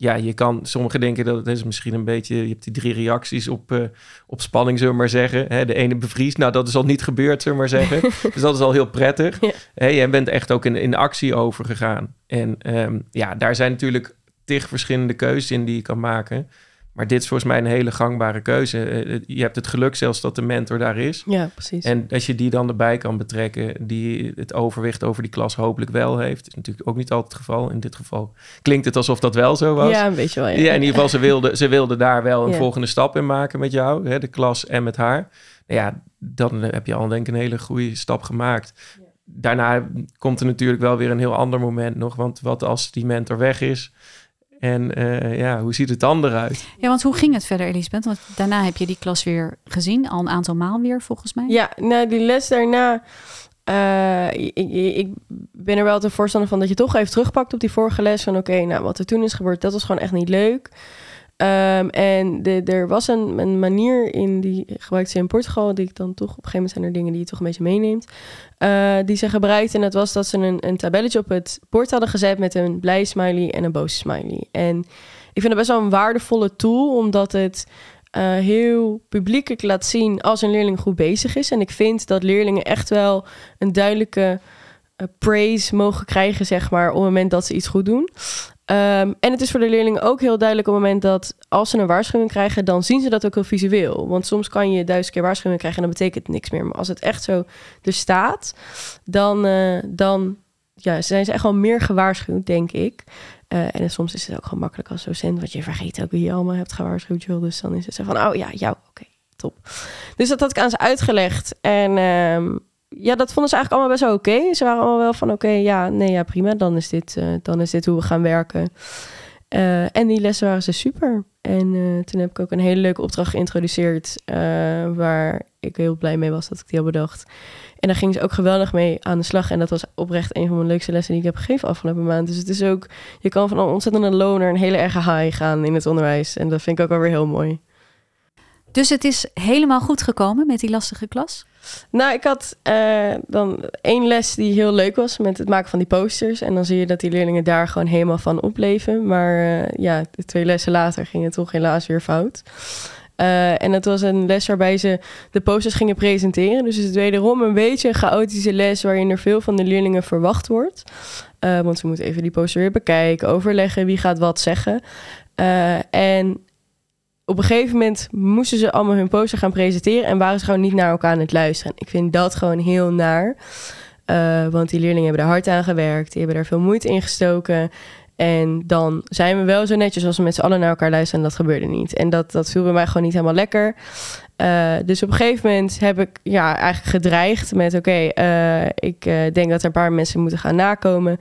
ja, je kan, sommigen denken dat het is misschien een beetje, je hebt die drie reacties op, uh, op spanning, zullen we maar zeggen. Hè, de ene bevriest, nou dat is al niet gebeurd, zullen we maar zeggen. dus dat is al heel prettig. Ja. Hè, jij bent echt ook in, in actie overgegaan. En um, ja, daar zijn natuurlijk tig verschillende keuzes in die je kan maken. Maar dit is volgens mij een hele gangbare keuze. Je hebt het geluk zelfs dat de mentor daar is. Ja, precies. En als je die dan erbij kan betrekken, die het overwicht over die klas hopelijk wel heeft, is natuurlijk ook niet altijd het geval. In dit geval klinkt het alsof dat wel zo was. Ja, een beetje wel. Ja, ja in ieder geval, ze wilde, ze wilde daar wel een ja. volgende stap in maken met jou, hè, de klas en met haar. Nou ja, dan heb je al denk ik een hele goede stap gemaakt. Ja. Daarna komt er natuurlijk wel weer een heel ander moment nog. Want wat als die mentor weg is? En uh, ja, hoe ziet het dan eruit? Ja, want hoe ging het verder, Elisabeth? Want daarna heb je die klas weer gezien, al een aantal maal weer volgens mij. Ja, nou die les daarna. Uh, ik, ik, ben er wel te voorstander van dat je toch even terugpakt op die vorige les. Van oké, okay, nou wat er toen is gebeurd, dat was gewoon echt niet leuk. Um, en er was een, een, manier in, die gebruikte ze in Portugal, die ik dan toch, op een gegeven moment zijn er dingen die je toch een beetje meeneemt, uh, die ze gebruikte. En dat was dat ze een, een tabelletje op het bord hadden gezet met een blij smiley en een boze smiley. En ik vind het best wel een waardevolle tool, omdat het uh, heel publiekelijk laat zien als een leerling goed bezig is. En ik vind dat leerlingen echt wel een duidelijke uh, praise mogen krijgen, zeg maar, op het moment dat ze iets goed doen. Um, en het is voor de leerlingen ook heel duidelijk op het moment dat als ze een waarschuwing krijgen, dan zien ze dat ook heel visueel. Want soms kan je duizend keer waarschuwing krijgen en dan betekent het niks meer. Maar als het echt zo er staat, dan, uh, dan ja, zijn ze echt wel meer gewaarschuwd, denk ik. Uh, en soms is het ook gewoon makkelijk als docent, want je vergeet ook wie je allemaal hebt gewaarschuwd. Joh. Dus dan is het zo van, oh ja, jou, oké, top. Dus dat had ik aan ze uitgelegd. En um, ja, dat vonden ze eigenlijk allemaal best wel oké. Ze waren allemaal wel van oké, ja, nee, ja, prima. Dan is dit, uh, dan is dit hoe we gaan werken. Uh, en die lessen waren ze super. En uh, toen heb ik ook een hele leuke opdracht geïntroduceerd. waar ik heel blij mee was dat ik die had bedacht. En daar ging ze ook geweldig mee aan de slag. En dat was oprecht een van mijn leukste lessen die ik heb gegeven afgelopen maand. Dus het is ook, je kan van een ontzettende low naar een hele erge high gaan in het onderwijs. En dat vind ik ook alweer heel mooi. Dus het is helemaal goed gekomen met die lastige klas? Nou, ik had uh, dan één les die heel leuk was met het maken van die posters. En dan zie je dat die leerlingen daar gewoon helemaal van opleven. Maar uh, ja, de twee lessen later ging het toch helaas weer fout. Uh, en dat was een les waarbij ze de posters gingen presenteren. Dus het is wederom een beetje een chaotische les waarin er veel van de leerlingen verwacht wordt. want ze moeten even die poster weer bekijken, overleggen wie gaat wat zeggen. en op een gegeven moment moesten ze allemaal hun poster gaan presenteren en waren ze gewoon niet naar elkaar aan het luisteren. Ik vind dat gewoon heel naar. Uh, want die leerlingen hebben er hard aan gewerkt, die hebben daar veel moeite in gestoken. En dan zijn we wel zo netjes als we met z'n allen naar elkaar luisteren. En dat gebeurde niet. En dat, dat viel bij mij gewoon niet helemaal lekker. Uh, dus op een gegeven moment heb ik ja, eigenlijk gedreigd met... oké, uh, ik denk dat er een paar mensen moeten gaan nakomen.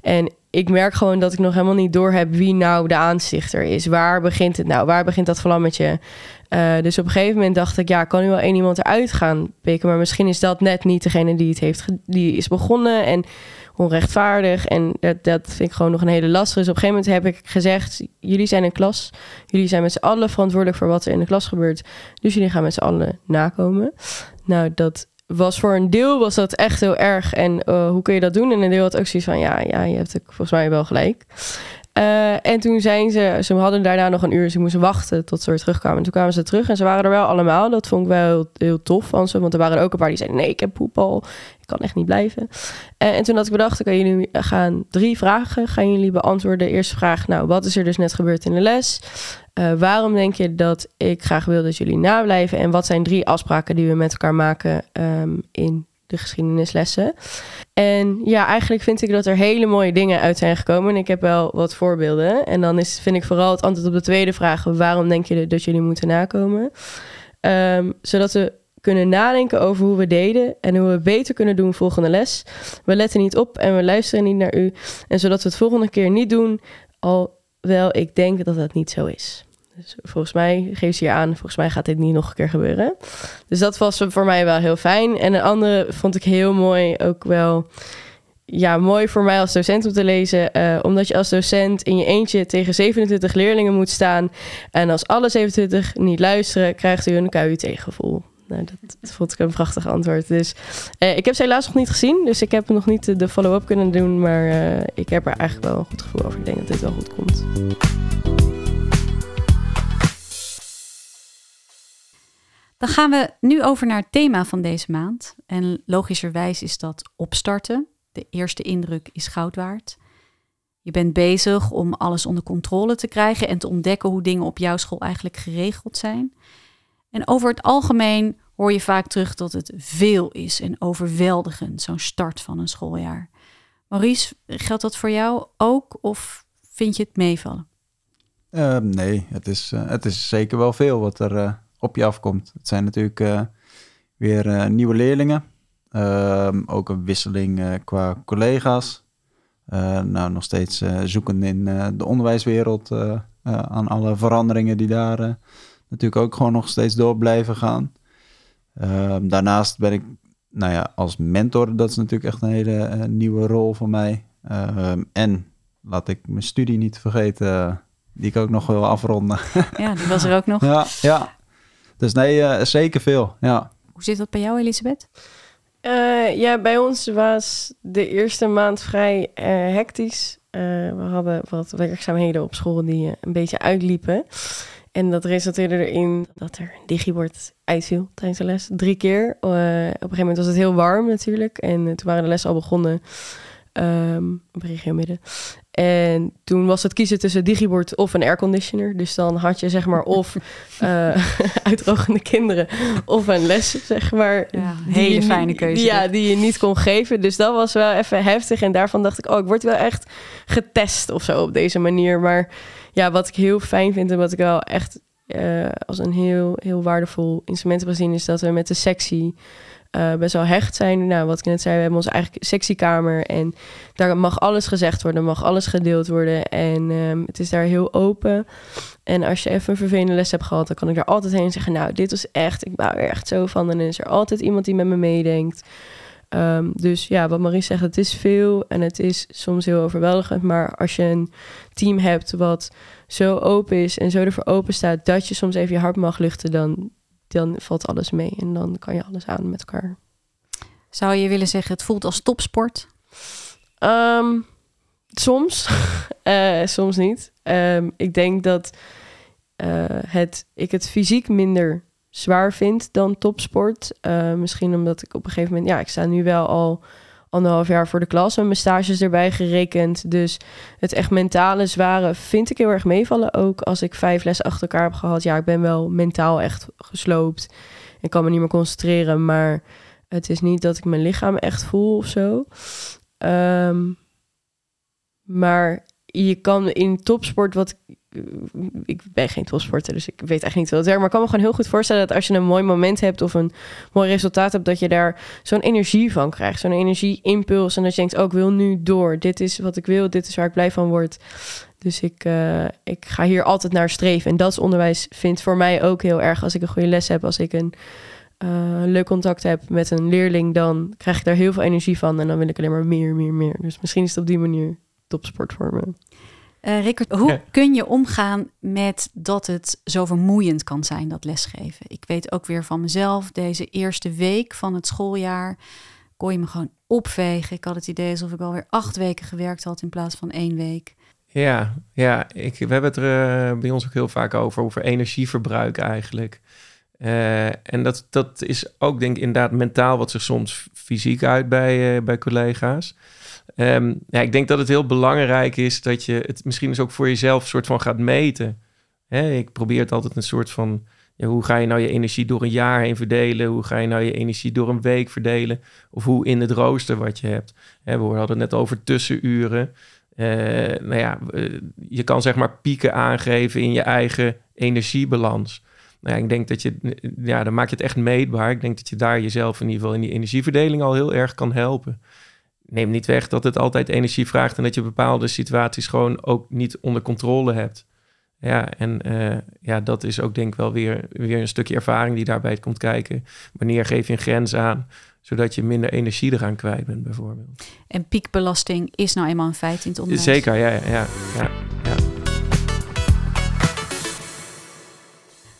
En ik merk gewoon dat ik nog helemaal niet door heb wie nou de aanstichter is. Waar begint het nou? Waar begint dat vlammetje? Uh, dus op een gegeven moment dacht ik, ja, kan nu wel één iemand eruit gaan pikken. Maar misschien is dat net niet degene die het heeft, die is begonnen. En onrechtvaardig. En dat, dat vind ik gewoon nog een hele lastige. Dus op een gegeven moment heb ik gezegd: jullie zijn een klas. Jullie zijn met z'n allen verantwoordelijk voor wat er in de klas gebeurt. Dus jullie gaan met z'n allen nakomen. Nou, dat was voor een deel was dat echt heel erg. En uh, hoe kun je dat doen? En een deel had ook zoiets van: ja, ja, je hebt volgens mij wel gelijk. Uh, en toen zijn ze, ze hadden daarna nog een uur, ze moesten wachten tot ze weer terugkwamen. En toen kwamen ze terug en ze waren er wel allemaal. Dat vond ik wel heel, tof van ze, want er waren ook een paar die zeiden: nee, ik heb poep al, ik kan echt niet blijven. Uh, en toen had ik bedacht, oké, jullie gaan drie vragen, gaan jullie beantwoorden. De eerste vraag, nou, wat is er dus net gebeurd in de les? Uh, waarom denk je dat ik graag wil dat jullie nablijven? En wat zijn drie afspraken die we met elkaar maken um, in de geschiedenislessen. En ja, eigenlijk vind ik dat er hele mooie dingen uit zijn gekomen. En ik heb wel wat voorbeelden. En dan is, vind ik vooral het antwoord op de tweede vraag: waarom denk je dat jullie moeten nakomen? Um, zodat we kunnen nadenken over hoe we deden en hoe we beter kunnen doen volgende les. We letten niet op en we luisteren niet naar u. En zodat we het volgende keer niet doen, alhoewel ik denk dat dat niet zo is. Dus volgens mij geeft ze hier aan, volgens mij gaat dit niet nog een keer gebeuren. Dus dat was voor mij wel heel fijn. En een andere vond ik heel mooi, ook wel ja, mooi voor mij als docent om te lezen. Uh, omdat je als docent in je eentje tegen 27 leerlingen moet staan. En als alle 27 niet luisteren, krijgt u een KUT-gevoel. Nou, dat, vond ik een prachtig antwoord. Dus uh, ik heb ze helaas nog niet gezien. Dus ik heb nog niet de follow-up kunnen doen. Maar uh, ik heb er eigenlijk wel een goed gevoel over. Ik denk dat dit wel goed komt. Dan gaan we nu over naar het thema van deze maand. En logischerwijs is dat opstarten. De eerste indruk is goud waard. Je bent bezig om alles onder controle te krijgen en te ontdekken hoe dingen op jouw school eigenlijk geregeld zijn. En over het algemeen hoor je vaak terug dat het veel is en overweldigend, zo'n start van een schooljaar. Maurice, geldt dat voor jou ook of vind je het meevallen? Uh, nee, het is, uh, het is zeker wel veel wat er, uh, op je afkomt. Het zijn natuurlijk uh, weer uh, nieuwe leerlingen. Uh, ook een wisseling qua collega's. nou, nog steeds zoeken in de onderwijswereld aan alle veranderingen die daar natuurlijk ook gewoon nog steeds door blijven gaan. Ehm, daarnaast ben ik, nou ja, als mentor, dat is natuurlijk echt een hele nieuwe rol voor mij. Ehm, en laat ik mijn studie niet vergeten, die ik ook nog wil afronden. Ja, die was er ook nog. ja, ja. Dus nee, uh, zeker veel, ja. Hoe zit dat bij jou, Elisabeth? Uh, ja, bij ons was de eerste maand vrij uh, hectisch. we hadden wat werkzaamheden op school die een beetje uitliepen. En dat resulteerde erin dat er een digibord uitviel tijdens de les. Drie keer. op een gegeven moment was het heel warm natuurlijk. En toen waren de lessen al begonnen. Um, op regio midden. En toen was het kiezen tussen digibord of een airconditioner. Dus dan had je zeg maar of uh, uitdrogende kinderen of een les, zeg maar. Ja, hele fijne keuze. Ja, die je niet kon geven. Dus dat was wel even heftig. En daarvan dacht ik, oh, ik word wel echt getest of zo op deze manier. Maar ja, wat ik heel fijn vind en wat ik wel echt uh, als een heel, heel waardevol instrument heb gezien... is dat we met de sectie uh, best wel hecht zijn. Nou, wat ik net zei, we hebben onze eigen sectiekamer en daar mag alles gezegd worden, mag alles gedeeld worden en um, het is daar heel open. En als je even een vervelende les hebt gehad, dan kan ik daar altijd heen zeggen, nou, dit was echt, ik bouw er echt zo van. En dan is er altijd iemand die met me meedenkt. Um, dus ja, wat Marie zegt, het is veel en het is soms heel overweldigend. Maar als je een team hebt wat zo open is en zo ervoor open staat dat je soms even je hart mag luchten, dan, dan valt alles mee en dan kan je alles aan met elkaar. Zou je willen zeggen, het voelt als topsport? Um, soms, uh, soms niet. Um, ik denk dat uh, het, ik het fysiek minder zwaar vind dan topsport. Uh, misschien omdat ik op een gegeven moment, ja, ik sta nu wel al anderhalf jaar voor de klas en mijn stages erbij gerekend. Dus het echt mentale zware vind ik heel erg meevallen. Ook als ik vijf lessen achter elkaar heb gehad. Ja, ik ben wel mentaal echt gesloopt. Ik kan me niet meer concentreren. Maar het is niet dat ik mijn lichaam echt voel of zo. Um, maar je kan in topsport, wat ben geen topsporter, dus ik weet echt niet hoe het werkt. Maar ik kan me gewoon heel goed voorstellen dat als je een mooi moment hebt of een mooi resultaat hebt, dat je daar zo'n energie van krijgt. Zo'n energieimpuls. En dat je denkt, oh, ik wil nu door. Dit is wat ik wil, dit is waar ik blij van word. Dus ik, uh, ik ga hier altijd naar streven. En dat onderwijs vindt voor mij ook heel erg als ik een goede les heb, als ik een uh, leuk contact heb met een leerling, dan krijg ik daar heel veel energie van. En dan wil ik alleen maar meer, meer, meer. Dus misschien is het op die manier topsport voor me. Uh, Rickert, hoe kun je omgaan met dat het zo vermoeiend kan zijn, dat lesgeven? Ik weet ook weer van mezelf, deze eerste week van het schooljaar kon je me gewoon opvegen. Ik had het idee alsof ik alweer acht weken gewerkt had in plaats van één week. Ja, ja ik, we hebben het er uh, bij ons ook heel vaak over, over energieverbruik eigenlijk. Uh, en dat, dat is ook denk ik inderdaad mentaal wat zich soms fysiek uit bij, uh, bij collega's. Um, ja, ik denk dat het heel belangrijk is dat je het misschien eens ook voor jezelf soort van gaat meten. Hè, ik probeer het altijd een soort van, ja, hoe ga je nou je energie door een jaar heen verdelen? Hoe ga je nou je energie door een week verdelen? Of hoe in het rooster wat je hebt. Hè, we hadden het net over tussenuren. Uh, nou ja, je kan zeg maar pieken aangeven in je eigen energiebalans. Nou ja, ik denk dat je, ja, dan maak je het echt meetbaar. Ik denk dat je daar jezelf in ieder geval in die energieverdeling al heel erg kan helpen. Neem niet weg dat het altijd energie vraagt en dat je bepaalde situaties gewoon ook niet onder controle hebt. Ja, en uh, ja, dat is ook denk ik wel weer, weer een stukje ervaring die daarbij komt kijken. Wanneer geef je een grens aan, zodat je minder energie eraan kwijt bent bijvoorbeeld. En piekbelasting is nou eenmaal een feit in het onderwijs? Zeker, ja, ja, ja. ja,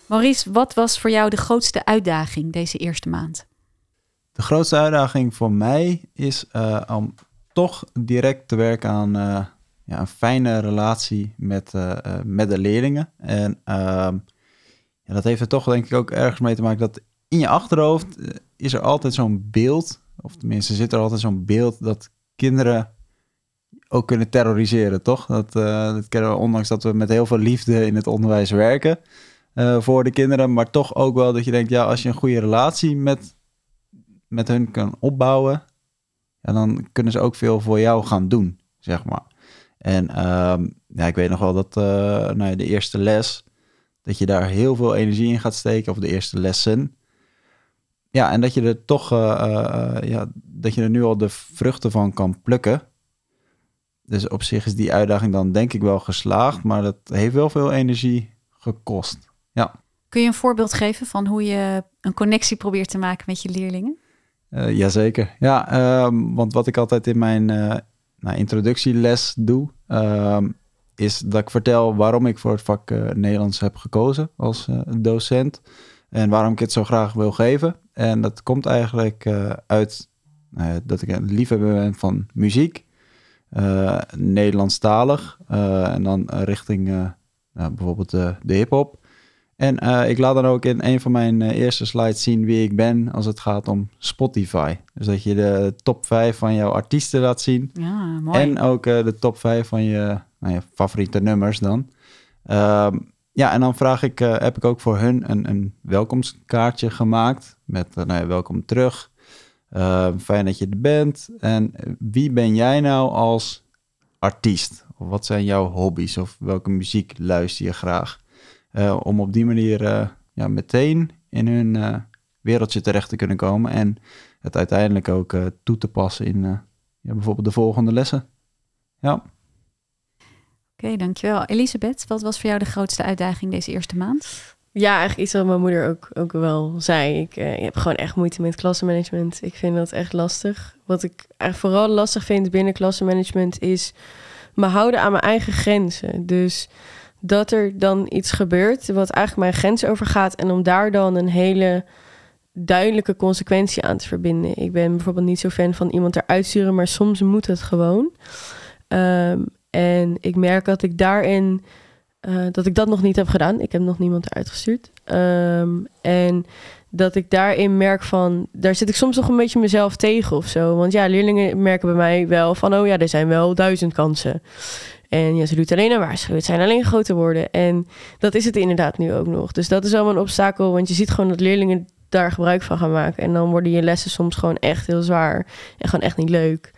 Maurice, wat was voor jou de grootste uitdaging deze eerste maand? De grootste uitdaging voor mij is uh, om toch direct te werken aan uh, ja, een fijne relatie met, uh, met de leerlingen. En ehm, ja, dat heeft er toch denk ik ook ergens mee te maken dat in je achterhoofd is er altijd zo'n beeld, of tenminste zit er altijd zo'n beeld dat kinderen ook kunnen terroriseren, toch? Dat, kennen ondanks dat we met heel veel liefde in het onderwijs werken uh, voor de kinderen. Maar toch ook wel dat je denkt, ja, als je een goede relatie met, met hun kan opbouwen, ja, dan kunnen ze ook veel voor jou gaan doen, zeg maar. En uh, ja, ik weet nog wel dat uh, nou de eerste les, dat je daar heel veel energie in gaat steken, of de eerste lessen. Ja, en dat je er toch, uh, ja, dat je er nu al de vruchten van kan plukken. Dus op zich is die uitdaging dan denk ik wel geslaagd, maar dat heeft wel veel energie gekost. Ja. Kun je een voorbeeld geven van hoe je een connectie probeert te maken met je leerlingen? Uh, jazeker. Ja, um, want wat ik altijd in mijn uh, nou, introductieles doe, um, is dat ik vertel waarom ik voor het vak uh, Nederlands heb gekozen als docent. En waarom ik het zo graag wil geven. En dat komt eigenlijk uit dat ik een liefhebber ben van muziek. Nederlandstalig. en dan richting nou, bijvoorbeeld de hip-hop. En uh, ik laat dan ook in een van mijn uh, eerste slides zien wie ik ben als het gaat om Spotify. Dus dat je de top 5 van jouw artiesten laat zien. Ja, mooi. En ook uh, de top 5 van je, nou, je favoriete nummers dan. Um, ja, en dan vraag ik, heb ik ook voor hun een, een welkomstkaartje gemaakt. Met nou ja, welkom terug. Ehm, fijn dat je er bent. En wie ben jij nou als artiest? Of wat zijn jouw hobby's? Of welke muziek luister je graag? Uh, om op die manier uh, ja, meteen in hun uh, wereldje terecht te kunnen komen. En het uiteindelijk ook toe te passen in ja, bijvoorbeeld de volgende lessen. Ja. Oké, okay, dankjewel. Elisabeth, wat was voor jou de grootste uitdaging deze eerste maand? Ja, eigenlijk iets wat mijn moeder ook, ook wel zei. Ik, ik heb gewoon echt moeite met klassenmanagement. Ik vind dat echt lastig. Wat ik eigenlijk vooral lastig vind binnen klassenmanagement is me houden aan mijn eigen grenzen. Dus dat er dan iets gebeurt wat eigenlijk mijn grens overgaat en om daar dan een hele duidelijke consequentie aan te verbinden. Ik ben bijvoorbeeld niet zo fan van iemand eruit sturen, maar soms moet het gewoon. Um, en ik merk dat ik daarin uh, dat ik dat nog niet heb gedaan. Ik heb nog niemand eruit gestuurd. Um, en dat ik daarin merk van, daar zit ik soms nog een beetje mezelf tegen of zo. Want ja, leerlingen merken bij mij wel van, oh ja, er zijn wel duizend kansen. En ja, ze doet alleen een waarschuwen. Het zijn alleen grote woorden. En dat is het inderdaad nu ook nog. Dus dat is wel een obstakel. Want je ziet gewoon dat leerlingen daar gebruik van gaan maken. En dan worden je lessen soms gewoon echt heel zwaar. En gewoon echt niet leuk.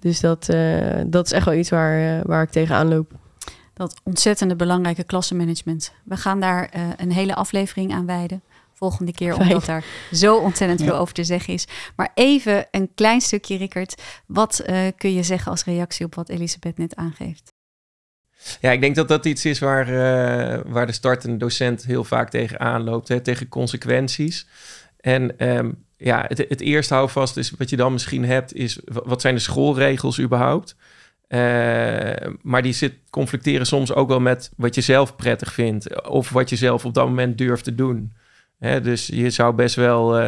Dus dat, uh, dat is echt wel iets waar, uh, waar ik tegenaan loop. Dat ontzettende belangrijke klassenmanagement. We gaan daar eh, een hele aflevering aan wijden. Volgende keer, Fijn. omdat daar zo ontzettend Ja. veel over te zeggen is. Maar even een klein stukje, Rickert. Wat eh, kun je zeggen als reactie op wat Elisabeth net aangeeft? Ja, ik denk dat dat iets is waar, eh, waar de startende docent heel vaak tegen aanloopt, hè, tegen consequenties. En ehm, ja, het, het eerste houvast is wat je dan misschien hebt, is wa- wat zijn de schoolregels überhaupt? Eh, maar die zit, conflicteren soms ook wel met wat je zelf prettig vindt, of wat je zelf op dat moment durft te doen. Hè, dus je zou best wel,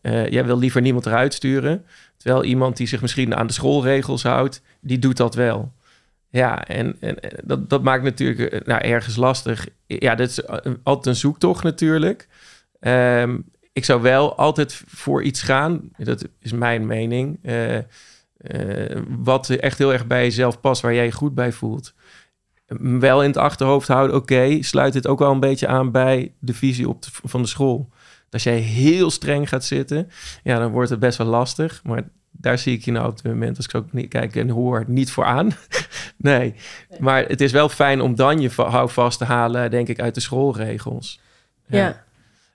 eh, jij wil liever niemand eruit sturen, terwijl iemand die zich misschien aan de schoolregels houdt, die doet dat wel. Ja, en, en dat, dat maakt natuurlijk eh, nou, ergens lastig. Ja, dat is eh, altijd een zoektocht natuurlijk. Ehm, ik zou wel altijd voor iets gaan, dat is mijn mening, eh, wat echt heel erg bij jezelf past, waar jij je goed bij voelt. Wel in het achterhoofd houden, oké, sluit dit ook wel een beetje aan bij de visie op van de school. Als jij heel streng gaat zitten, ja, dan wordt het best wel lastig. Maar daar zie ik je nou op het moment, als ik ook niet kijk en hoor, niet voor aan. nee, maar het is wel fijn om dan je va- houvast te halen, denk ik, uit de schoolregels. Ja.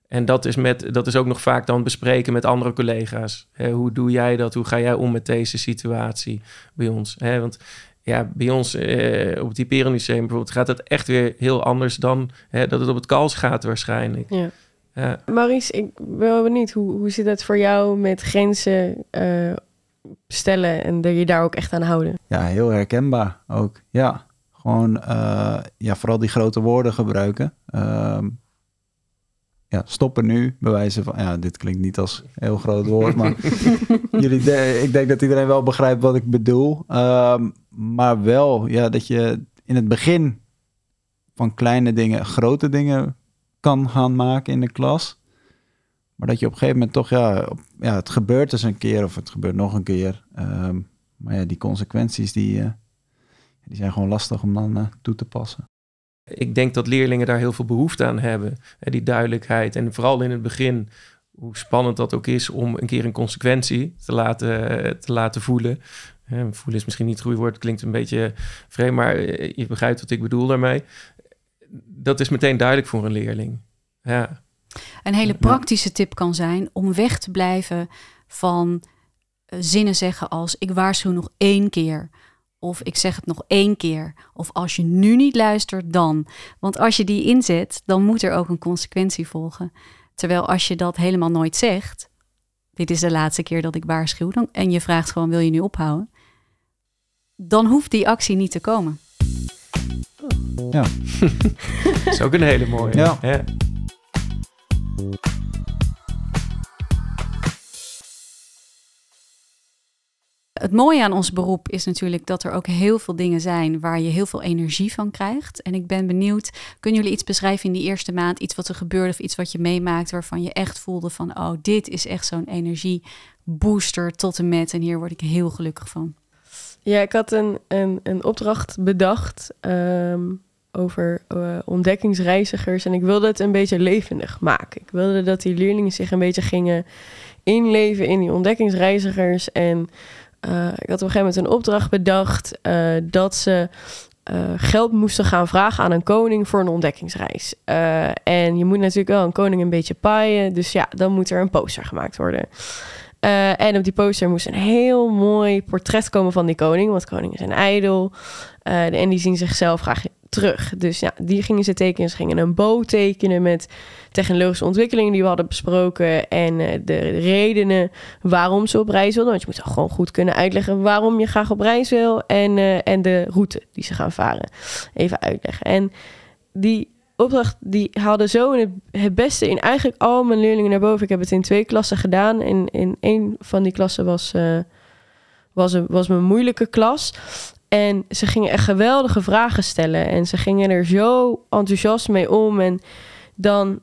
En dat is, met, dat is ook nog vaak dan bespreken met andere collega's. Hoe doe jij dat? Hoe ga jij om met deze situatie bij ons? Want ja, bij ons eh, op het Hyperion bijvoorbeeld gaat het echt weer heel anders dan hè, dat het op het Kals gaat waarschijnlijk. Ja. Ja. Maurice, ik ben wel benieuwd, hoe, hoe zit het voor jou met grenzen eh, stellen en je daar ook echt aan houden? Ja, heel herkenbaar ook. Ja, gewoon eh, ja, vooral die grote woorden gebruiken. Ehm, ja, stoppen nu, bewijzen van... Ja, dit klinkt niet als een heel groot woord, maar jullie de- ik denk dat iedereen wel begrijpt wat ik bedoel. Ehm, maar wel, ja, dat je in het begin van kleine dingen grote dingen kan gaan maken in de klas. Maar dat je op een gegeven moment toch, ja, ja het gebeurt eens een keer of het gebeurt nog een keer. Ehm, maar ja, die consequenties die, eh, die zijn gewoon lastig om dan eh, toe te passen. Ik denk dat leerlingen daar heel veel behoefte aan hebben. Hè, die duidelijkheid. En vooral in het begin, hoe spannend dat ook is om een keer een consequentie te laten, te laten voelen. Hè, voelen is misschien niet het goede woord, klinkt een beetje vreemd, maar eh, je begrijpt wat ik bedoel daarmee. Dat is meteen duidelijk voor een leerling. Ja. Een hele praktische tip kan zijn om weg te blijven van eh, zinnen zeggen als ik waarschuw nog één keer. Of ik zeg het nog één keer. Of als je nu niet luistert, dan. Want als je die inzet, dan moet er ook een consequentie volgen. Terwijl als je dat helemaal nooit zegt, dit is de laatste keer dat ik waarschuw, dan, en je vraagt gewoon wil je nu ophouden, dan hoeft die actie niet te komen. Ja. Dat is ook een hele mooie. Ja. Ja. Het mooie aan ons beroep is natuurlijk dat er ook heel veel dingen zijn waar je heel veel energie van krijgt. En ik ben benieuwd, kunnen jullie iets beschrijven in die eerste maand? Iets wat er gebeurde of iets wat je meemaakt waarvan je echt voelde van, oh, dit is echt zo'n energiebooster tot en met. En hier word ik heel gelukkig van. Ja, ik had een, een, een opdracht bedacht ehm, over eh, ontdekkingsreizigers. En ik wilde het een beetje levendig maken. Ik wilde dat die leerlingen zich een beetje gingen inleven in die ontdekkingsreizigers. En eh, ik had op een gegeven moment een opdracht bedacht eh, dat ze geld moesten gaan vragen aan een koning voor een ontdekkingsreis. En je moet natuurlijk wel een koning een beetje paaien. Dus ja, dan moet er een poster gemaakt worden. En op die poster moest een heel mooi portret komen van die koning. Want koningen zijn ijdel. Eh, en die zien zichzelf graag terug. Dus ja, die gingen ze tekenen. Ze gingen een boot tekenen met technologische ontwikkelingen die we hadden besproken. En eh, de redenen waarom ze op reis wilden. Want je moet gewoon goed kunnen uitleggen waarom je graag op reis wil. En, eh, en de route die ze gaan varen. Even uitleggen. En die opdracht die haalde zo het, beste in eigenlijk al mijn leerlingen naar boven. Ik heb het in twee klassen gedaan. En in één van die klassen was, was, een, was mijn moeilijke klas. En ze gingen echt geweldige vragen stellen. En ze gingen er zo enthousiast mee om. En dan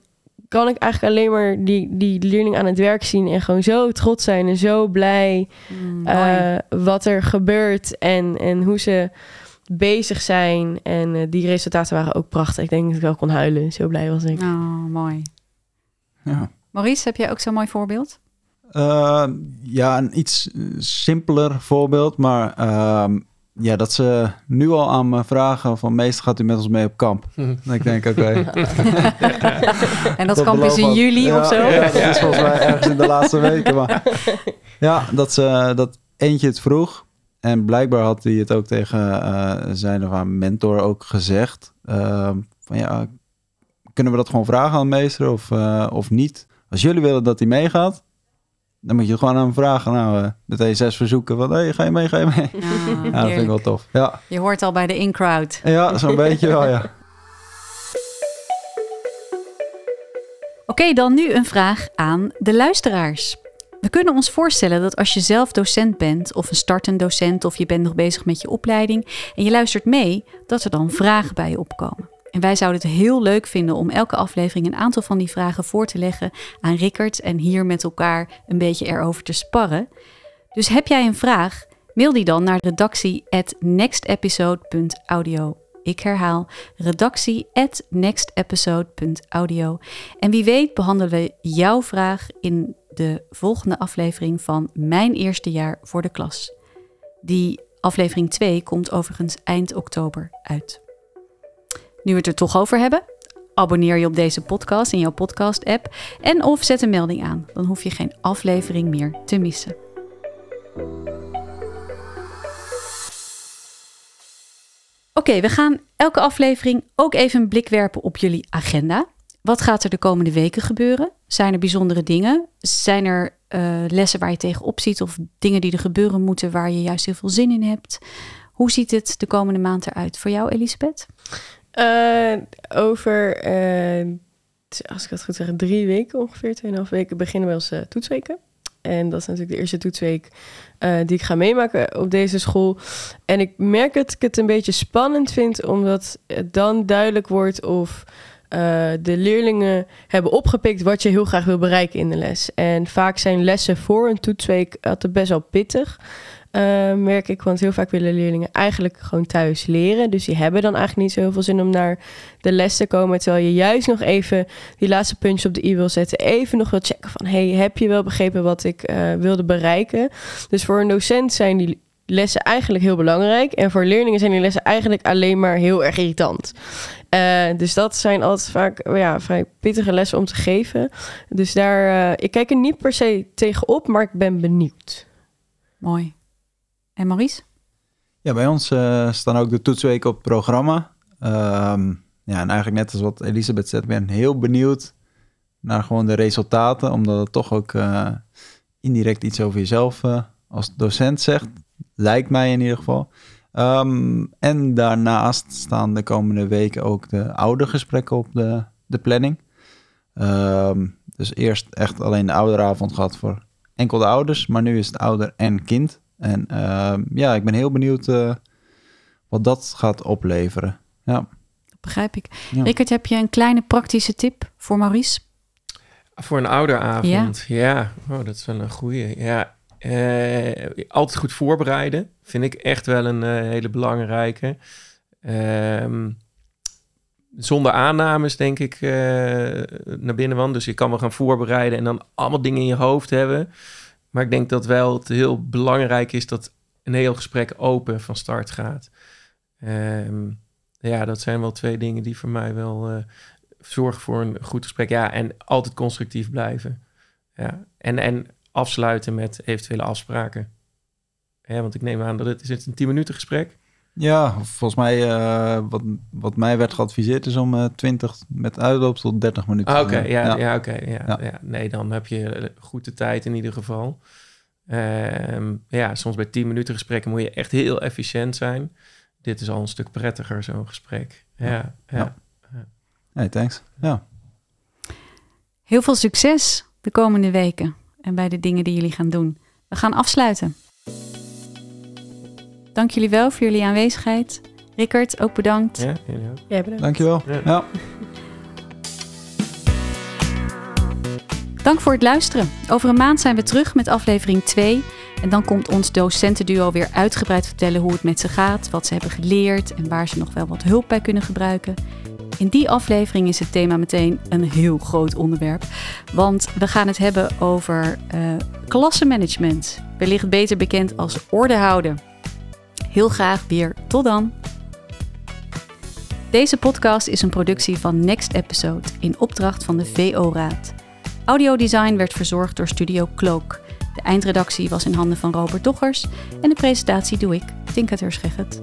kan ik eigenlijk alleen maar die, die leerling aan het werk zien. En gewoon zo trots zijn en zo blij eh, wat er gebeurt. En, en hoe ze bezig zijn. En eh, die resultaten waren ook prachtig. Ik denk dat ik wel kon huilen. Zo blij was ik. Oh, mooi. Ja. Maurice, heb jij ook zo'n mooi voorbeeld? Uh, ja, een iets simpeler voorbeeld, maar uh, ja, dat ze nu al aan me vragen van meester gaat u met ons mee op kamp. En ik denk, oké. En dat kamp is in juli ja, of zo? Ja, dat is volgens mij ergens in de laatste weken. Maar ja, dat, ze, dat eentje het vroeg. En blijkbaar had hij het ook tegen eh, zijn of haar mentor ook gezegd. Ehm, van ja, kunnen we dat gewoon vragen aan de meester of, eh, of niet? Als jullie willen dat hij meegaat, dan moet je gewoon aan hem vragen. Nou, eh meteen zes verzoeken van, hey, ga je mee, ga je mee? Ah, ja, dat vind ik wel tof. Ja, Je hoort al bij de in-crowd. ja zo'n beetje wel, ja. Oké, dan nu een vraag aan de luisteraars. We kunnen ons voorstellen dat als je zelf docent bent, of een startend docent, of je bent nog bezig met je opleiding en je luistert mee, dat er dan vragen bij je opkomen. En wij zouden het heel leuk vinden om elke aflevering een aantal van die vragen voor te leggen aan Rickert en hier met elkaar een beetje erover te sparren. Dus heb jij een vraag? Mail die dan naar redactie@nextepisode.audio. Ik herhaal redactie@nextepisode.audio. En wie weet behandelen we jouw vraag in de volgende aflevering van Mijn Eerste Jaar voor de Klas. Die aflevering 2 komt overigens eind oktober uit. Nu we het er toch over hebben, abonneer je op deze podcast in jouw podcast-app en of zet een melding aan. Dan hoef je geen aflevering meer te missen. Oké, we gaan elke aflevering ook even een blik werpen op jullie agenda. Wat gaat er de komende weken gebeuren? Zijn er bijzondere dingen? Zijn er eh, lessen waar je tegenop ziet of dingen die er gebeuren moeten waar je juist heel veel zin in hebt? Hoe ziet het de komende maand eruit voor jou, Elisabeth? Eh, over, eh, als ik het goed zeg, drie weken ongeveer, tweeënhalf weken, beginnen we onze toetsweken. En dat is natuurlijk de eerste toetsweek eh, die ik ga meemaken op deze school. En ik merk dat ik het een beetje spannend vind, omdat het dan duidelijk wordt of eh, de leerlingen hebben opgepikt wat je heel graag wil bereiken in de les. En vaak zijn lessen voor een toetsweek altijd best wel pittig. Eh, merk ik, want heel vaak willen leerlingen eigenlijk gewoon thuis leren. Dus die hebben dan eigenlijk niet zo heel veel zin om naar de les te komen. Terwijl je juist nog even die laatste puntjes op de i wil zetten. Even nog wil checken van, hey, heb je wel begrepen wat ik eh, wilde bereiken? Dus voor een docent zijn die lessen eigenlijk heel belangrijk. En voor leerlingen zijn die lessen eigenlijk alleen maar heel erg irritant. Eh, dus dat zijn altijd vaak ja, vrij pittige lessen om te geven. Dus daar, eh, ik kijk er niet per se tegenop, maar ik ben benieuwd. Mooi. En Maurice? Ja, bij ons eh, staan ook de toetsweken op het programma. Ehm, ja, en eigenlijk net als wat Elisabeth zegt, ben heel benieuwd naar gewoon de resultaten, omdat het toch ook eh, indirect iets over jezelf eh, als docent zegt. Lijkt mij in ieder geval. Ehm, en daarnaast staan de komende weken ook de oudergesprekken op de, de planning. Ehm, dus eerst echt alleen de ouderavond gehad voor enkel de ouders, maar nu is het ouder en kind. En ehm, ja, ik ben heel benieuwd eh, wat dat gaat opleveren. Ja. Dat begrijp ik. Ja. Rickert, heb je een kleine praktische tip voor Maurice? Voor een ouderavond, ja. Oh, dat is wel een goeie. Ja, eh, altijd goed voorbereiden. Vind ik echt wel een eh, hele belangrijke. Ehm, zonder aannames, denk ik, eh, naar binnen wandelen. Dus je kan wel gaan voorbereiden en dan allemaal dingen in je hoofd hebben. Maar ik denk dat wel het heel belangrijk is dat een heel gesprek open van start gaat. Ehm, ja, dat zijn wel twee dingen die voor mij wel eh, zorgen voor een goed gesprek. Ja, en altijd constructief blijven. Ja, en, en afsluiten met eventuele afspraken. Ja, want ik neem aan dat het is een 10 minuten gesprek. Ja, volgens mij, eh, wat, wat mij werd geadviseerd, is om eh 20 met uitloop tot 30 minuten. Ah, Oké, ja, ja. oké, ja, Ja. ja. Nee, dan heb je eh, goed de tijd in ieder geval. Ehm, ja, soms bij 10 minuten gesprekken moet je echt heel efficiënt zijn. Dit is al een stuk prettiger, zo'n gesprek. Ja, ja. Ja. Hey, thanks. Ja. Heel veel succes de komende weken en bij de dingen die jullie gaan doen. We gaan afsluiten. Dank jullie wel voor jullie aanwezigheid. Rickert, ook bedankt. Ja, jullie ook. Jij bedankt. Dankjewel. Ja. Ja. Dank voor het luisteren. Over een maand zijn we terug met aflevering 2. En dan komt ons docentenduo weer uitgebreid vertellen hoe het met ze gaat, wat ze hebben geleerd en waar ze nog wel wat hulp bij kunnen gebruiken. In die aflevering is het thema meteen een heel groot onderwerp. Want we gaan het hebben over eh klassenmanagement. Wellicht beter bekend als orde houden heel graag weer. Tot dan! Deze podcast is een productie van Next Episode in opdracht van de VO-raad. Audiodesign werd verzorgd door Studio Cloak. De eindredactie was in handen van Robert Doggers en de presentatie doe ik, Tinka Terschegget.